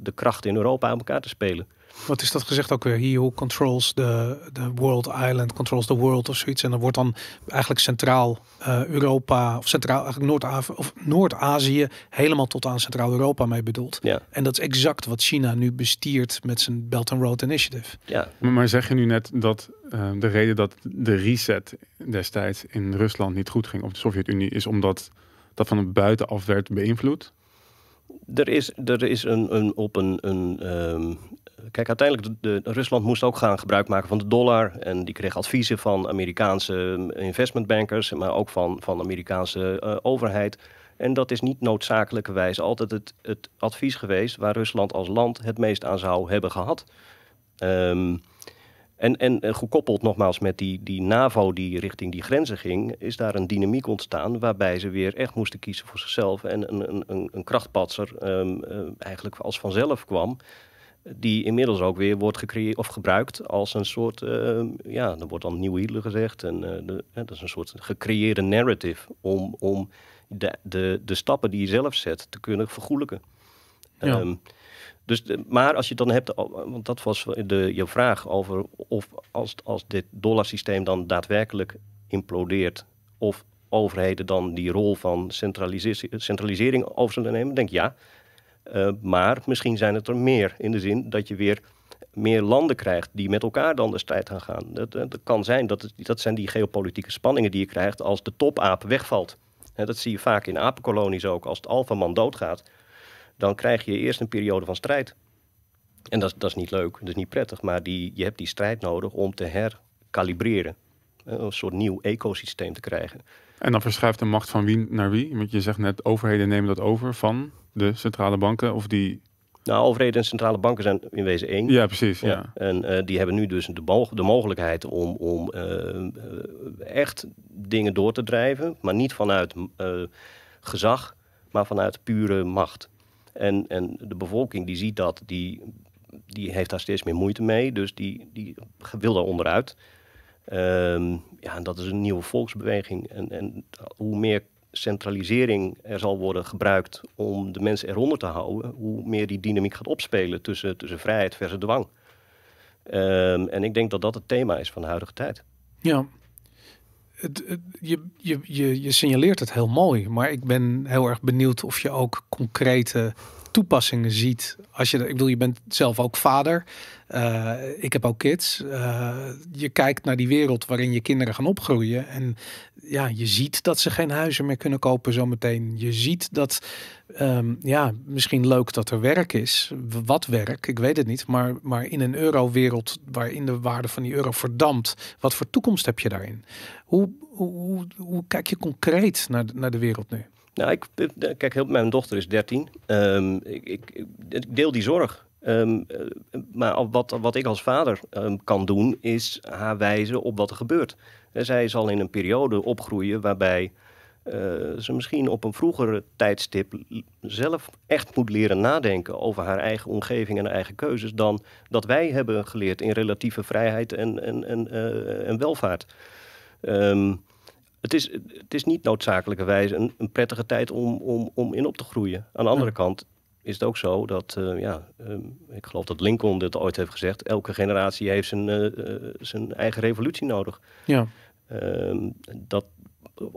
de krachten in Europa aan elkaar te spelen wat is dat gezegd ook weer? He who controls the, the world island, controls the world of zoiets. En dan wordt dan eigenlijk centraal uh, Europa, of centraal eigenlijk Noord-Azië, of Noord-Azië, helemaal tot aan Centraal-Europa mee bedoeld. Ja. En dat is exact wat China nu bestiert met zijn Belt and Road Initiative. Ja. Maar, maar zeg je nu net dat uh, de reden dat de reset destijds in Rusland niet goed ging, of de Sovjet-Unie, is omdat dat van buitenaf werd beïnvloed? Er is, er is een, een, op een, um, kijk, uiteindelijk, de, Rusland moest ook gaan gebruik maken van de dollar. En die kreeg adviezen van Amerikaanse investmentbankers, maar ook van, van de Amerikaanse uh, overheid. En dat is niet noodzakelijkerwijs altijd het, het advies geweest waar Rusland als land het meest aan zou hebben gehad. Um, en, en eh, gekoppeld nogmaals met die, die NAVO die richting die grenzen ging, is daar een dynamiek ontstaan waarbij ze weer echt moesten kiezen voor zichzelf. En een, een, een krachtpatser um, uh, eigenlijk als vanzelf kwam die inmiddels ook weer wordt gecreëerd of gebruikt als een soort, uh, ja, er wordt dan nieuw Hitler gezegd. En uh, de, dat is een soort gecreëerde narrative om, om de, de, de stappen die je zelf zet te kunnen vergoelijken. Ja. Um, dus, maar als je het dan hebt, want dat was de, je vraag over of als, als dit dollarsysteem dan daadwerkelijk implodeert, of overheden dan die rol van centralisering over zullen nemen, denk ja. Uh, maar misschien zijn het er meer in de zin dat je weer meer landen krijgt die met elkaar dan de strijd gaan gaan. Dat, dat kan zijn, dat, dat zijn die geopolitieke spanningen die je krijgt als de topaap wegvalt. dat zie je vaak in apenkolonies ook. Als het alfaman doodgaat, dan krijg je eerst een periode van strijd. En dat, dat is niet leuk, dat is niet prettig, maar die, je hebt die strijd nodig om te herkalibreren. Een soort nieuw ecosysteem te krijgen. En dan verschuift de macht van wie naar wie? Want je zegt net, overheden nemen dat over van de centrale banken of die... Nou, overheden en centrale banken zijn in wezen één. Ja, precies. Ja. En uh, die hebben nu dus de, de mogelijkheid om, om uh, echt dingen door te drijven, maar niet vanuit gezag, maar vanuit pure macht. En, en de bevolking die ziet dat, die die heeft daar steeds meer moeite mee. Dus die, die wil daar onderuit. Ehm, ja, en dat is een nieuwe volksbeweging. En, en hoe meer centralisering er zal worden gebruikt om de mensen eronder te houden, hoe meer die dynamiek gaat opspelen tussen, tussen vrijheid versus dwang. Ehm, en ik denk dat dat het thema is van de huidige tijd. Ja, het, je, je, je, je signaleert het heel mooi, maar ik ben heel erg benieuwd of je ook concrete toepassingen ziet. Als je, ik bedoel, je bent zelf ook vader. Uh, ik heb ook kids. Uh, je kijkt naar die wereld waarin je kinderen gaan opgroeien. En ja, je ziet dat ze geen huizen meer kunnen kopen zometeen. Je ziet dat, um, ja, misschien leuk dat er werk is. Wat werk, ik weet het niet. Maar, maar in een eurowereld waarin de waarde van die euro verdampt. Wat voor toekomst heb je daarin? Hoe, hoe, kijk je concreet naar, naar de wereld nu? Nou, ik, kijk, mijn dochter is 13. Um, ik, ik, ik, deel die zorg. Um, maar wat, wat ik als vader um, kan doen, is haar wijzen op wat er gebeurt. En zij zal in een periode opgroeien waarbij uh, ze misschien op een vroegere tijdstip zelf echt moet leren nadenken over haar eigen omgeving en haar eigen keuzes dan dat wij hebben geleerd in relatieve vrijheid en, en, en, uh, en welvaart. Um, het is, het is niet noodzakelijkerwijs een, een prettige tijd om, om, om in op te groeien. Aan de andere kant is het ook zo dat, uh, ja, um, ik geloof dat Lincoln dit ooit heeft gezegd, elke generatie heeft zijn, uh, zijn eigen revolutie nodig. Ja. Um, dat,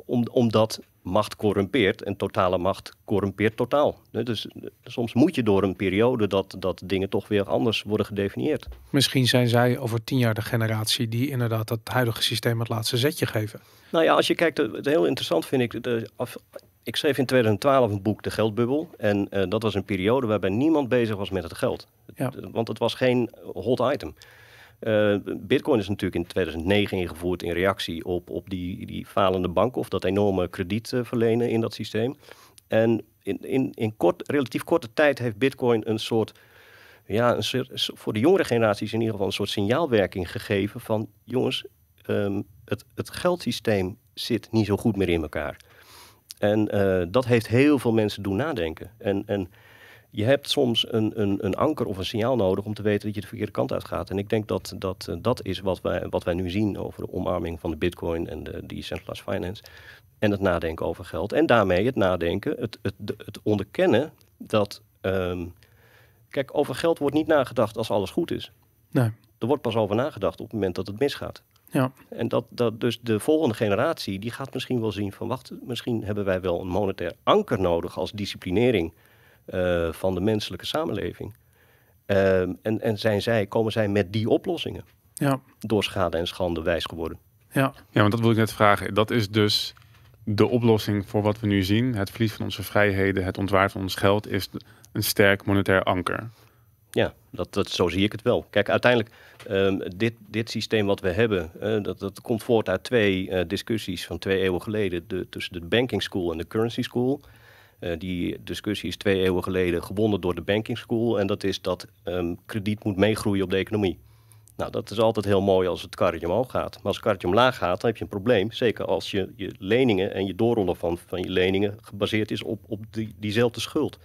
om, omdat macht corrumpeert en totale macht corrumpeert totaal. Dus soms moet je door een periode dat, dat dingen toch weer anders worden gedefinieerd. Misschien zijn zij over tien jaar de generatie die inderdaad het huidige systeem het laatste zetje geven. Nou ja, als je kijkt, het heel interessant vind ik. De, ik schreef in 2012 een boek, De Geldbubbel. En uh, dat was een periode waarbij niemand bezig was met het geld. Ja. Want het was geen hot item. Uh, Bitcoin is natuurlijk in 2009 ingevoerd in reactie op, op die, die falende banken of dat enorme krediet uh, verlenen in dat systeem. En in, in, in kort, relatief korte tijd heeft Bitcoin een soort, ja, een soort, voor de jongere generaties in ieder geval een soort signaalwerking gegeven van jongens, um, het, het geldsysteem zit niet zo goed meer in elkaar. En uh, dat heeft heel veel mensen doen nadenken. En, en je hebt soms een, een, een anker of een signaal nodig om te weten dat je de verkeerde kant uit gaat. En ik denk dat dat, uh, dat is wat wij, wat wij nu zien over de omarming van de bitcoin en de decentralized finance. En het nadenken over geld. En daarmee het nadenken, het, het, het onderkennen dat... Um, kijk, over geld wordt niet nagedacht als alles goed is. Nee. Er wordt pas over nagedacht op het moment dat het misgaat. Ja. En dat, dat dus de volgende generatie, die gaat misschien wel zien van wacht, misschien hebben wij wel een monetair anker nodig als disciplinering uh, van de menselijke samenleving. Uh, en, en zijn zij, komen zij met die oplossingen? Ja. Door schade en schande wijs geworden. Ja. ja, want dat wil ik net vragen. Dat is dus de oplossing voor wat we nu zien. Het verlies van onze vrijheden, het ontwaar van ons geld, is een sterk monetair anker. Ja, dat, dat, zo zie ik het wel. Kijk, uiteindelijk, um, dit, dit systeem wat we hebben, uh, dat, dat komt voort uit twee uh, discussies van twee eeuwen geleden de, tussen de banking school en de currency school. Uh, die discussie is twee eeuwen geleden gewonnen door de banking school. En dat is dat um, krediet moet meegroeien op de economie. Nou, dat is altijd heel mooi als het karretje omhoog gaat. Maar als het karretje omlaag gaat, dan heb je een probleem. Zeker als je, je leningen en je doorrollen van, van je leningen gebaseerd is op, op die, diezelfde schuld.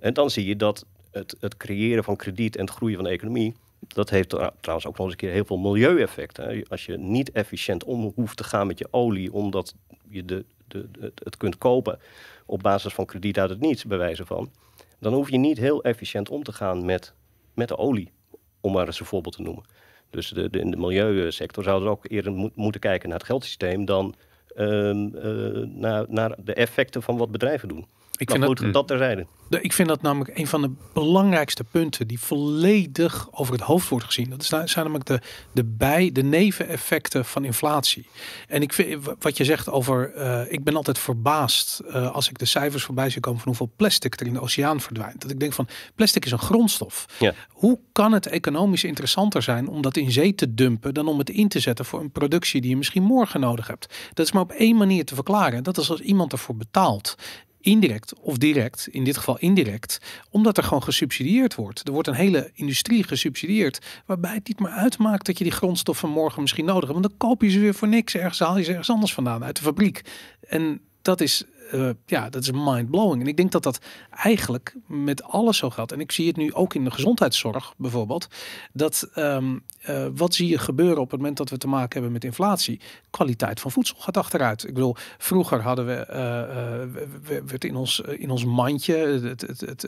En dan zie je dat het, het creëren van krediet en het groeien van de economie, dat heeft trouwens ook nog eens een keer heel veel milieueffecten. Als je niet efficiënt om hoeft te gaan met je olie, omdat je de, de, het kunt kopen op basis van krediet uit het niets, bij wijze van, dan hoef je niet heel efficiënt om te gaan met, met de olie, om maar eens een voorbeeld te noemen. Dus de, in de milieusector zouden ze ook eerder mo moeten kijken naar het geldsysteem dan uh, uh, naar, naar de effecten van wat bedrijven doen. Ik maar vind goed, dat, dat terzijde. Ik vind dat namelijk een van de belangrijkste punten die volledig over het hoofd wordt gezien. Dat zijn namelijk de, de bij, de neveneffecten van inflatie. En ik vind wat je zegt over, uh, ik ben altijd verbaasd uh, als ik de cijfers voorbij zie komen van hoeveel plastic er in de oceaan verdwijnt. Dat ik denk van, plastic is een grondstof. Ja. Hoe kan het economisch interessanter zijn om dat in zee te dumpen dan om het in te zetten voor een productie die je misschien morgen nodig hebt? Dat is maar op één manier te verklaren. Dat is als iemand ervoor betaalt indirect of direct, in dit geval indirect, omdat er gewoon gesubsidieerd wordt. Er wordt een hele industrie gesubsidieerd, waarbij het niet meer uitmaakt dat je die grondstoffen morgen misschien nodig hebt. Want dan koop je ze weer voor niks, ergens haal je ze ergens anders vandaan, uit de fabriek. En dat is eh, ja, dat is mind-blowing. En ik denk dat dat eigenlijk met alles zo gaat. En ik zie het nu ook in de gezondheidszorg bijvoorbeeld. Dat um, uh, wat zie je gebeuren op het moment dat we te maken hebben met inflatie? Kwaliteit van voedsel gaat achteruit. Ik bedoel, vroeger hadden we, uh, werd in ons, in ons mandje, het, het, het,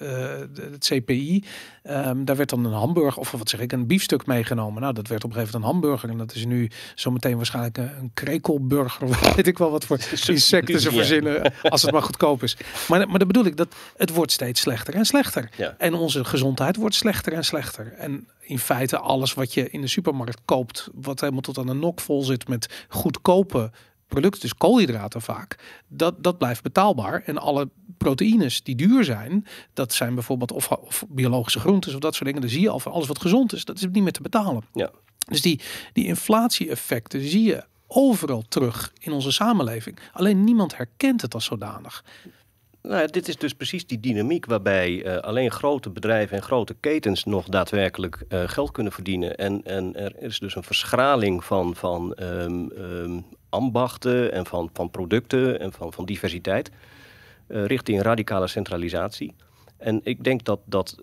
het CPI, um, daar werd dan een hamburger, of wat zeg ik, een biefstuk meegenomen. Nou, dat werd op een gegeven moment een hamburger. En dat is nu zometeen waarschijnlijk een, een krekelburger. weet ik wel wat voor insecten ze verzinnen, als het maar goedkoop is. Maar, maar dat bedoel ik, dat het wordt steeds slechter en slechter. Ja. En onze gezondheid wordt slechter en slechter. En in feite alles wat je in de supermarkt koopt, wat helemaal tot aan de nok vol zit met goedkope producten, dus koolhydraten vaak, dat, dat blijft betaalbaar. En alle proteïnes die duur zijn, dat zijn bijvoorbeeld of, of biologische groentes of dat soort dingen. Dan zie je al van alles wat gezond is, dat is niet meer te betalen. Ja. Dus die, die inflatie-effecten zie je overal terug in onze samenleving. Alleen niemand herkent het als zodanig. Nou, dit is dus precies die dynamiek waarbij uh, alleen grote bedrijven en grote ketens nog daadwerkelijk uh, geld kunnen verdienen. En, en er is dus een verschraling van, van um, um, ambachten en van, van producten en van, van diversiteit uh, richting radicale centralisatie. En ik denk dat dat,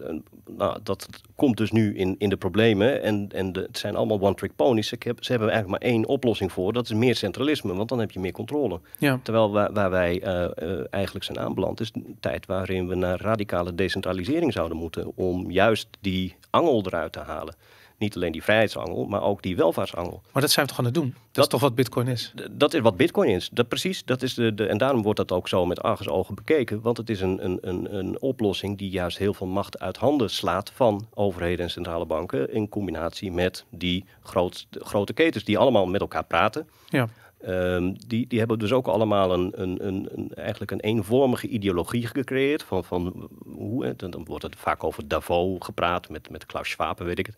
nou, dat komt dus nu in, in de problemen. En, en de, het zijn allemaal one-trick ponies. Ze, heb, ze hebben eigenlijk maar één oplossing voor. Dat is meer centralisme, want dan heb je meer controle. Ja. Terwijl waar, waar wij uh, uh, eigenlijk zijn aanbeland... is een tijd waarin we naar radicale decentralisering zouden moeten... om juist die angel eruit te halen. Niet alleen die vrijheidsangel, maar ook die welvaartsangel. Maar dat zijn we toch aan het doen? Dat, dat is toch wat bitcoin is? Dat is wat bitcoin is. Dat precies. Dat is de, de, en daarom wordt dat ook zo met argusogen bekeken. Want het is een, een, een, een oplossing die juist heel veel macht uit handen slaat van overheden en centrale banken. In combinatie met die groot, grote ketens die allemaal met elkaar praten. Ja. Um, die, die hebben dus ook allemaal een, een, een, een, eigenlijk een eenvormige ideologie gecreëerd. Van, van hoe, dan wordt het vaak over Davos gepraat, met, met Klaus Schwab, weet ik het.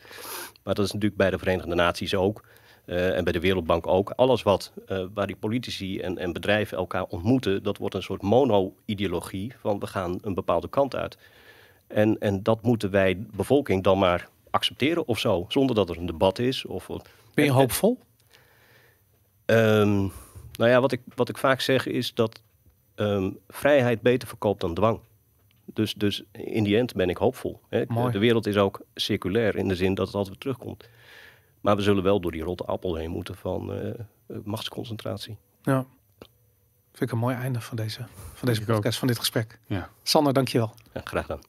Maar dat is natuurlijk bij de Verenigde Naties ook. Uh, en bij de Wereldbank ook. Alles wat, uh, waar die politici en, en bedrijven elkaar ontmoeten, dat wordt een soort mono-ideologie van we gaan een bepaalde kant uit. En, en dat moeten wij, bevolking, dan maar accepteren of zo, zonder dat er een debat is. Of, ben je hoopvol? Um, nou ja, wat ik, wat ik vaak zeg is dat um, vrijheid beter verkoopt dan dwang. Dus, dus in die end ben ik hoopvol. Hè. De, de, wereld is ook circulair in de zin dat het altijd weer terugkomt. Maar we zullen wel door die rotte appel heen moeten van uh, machtsconcentratie. Ja, vind ik een mooi einde van deze, van deze podcast, van dit gesprek. Ja. Sander, dankjewel. Ja, graag gedaan.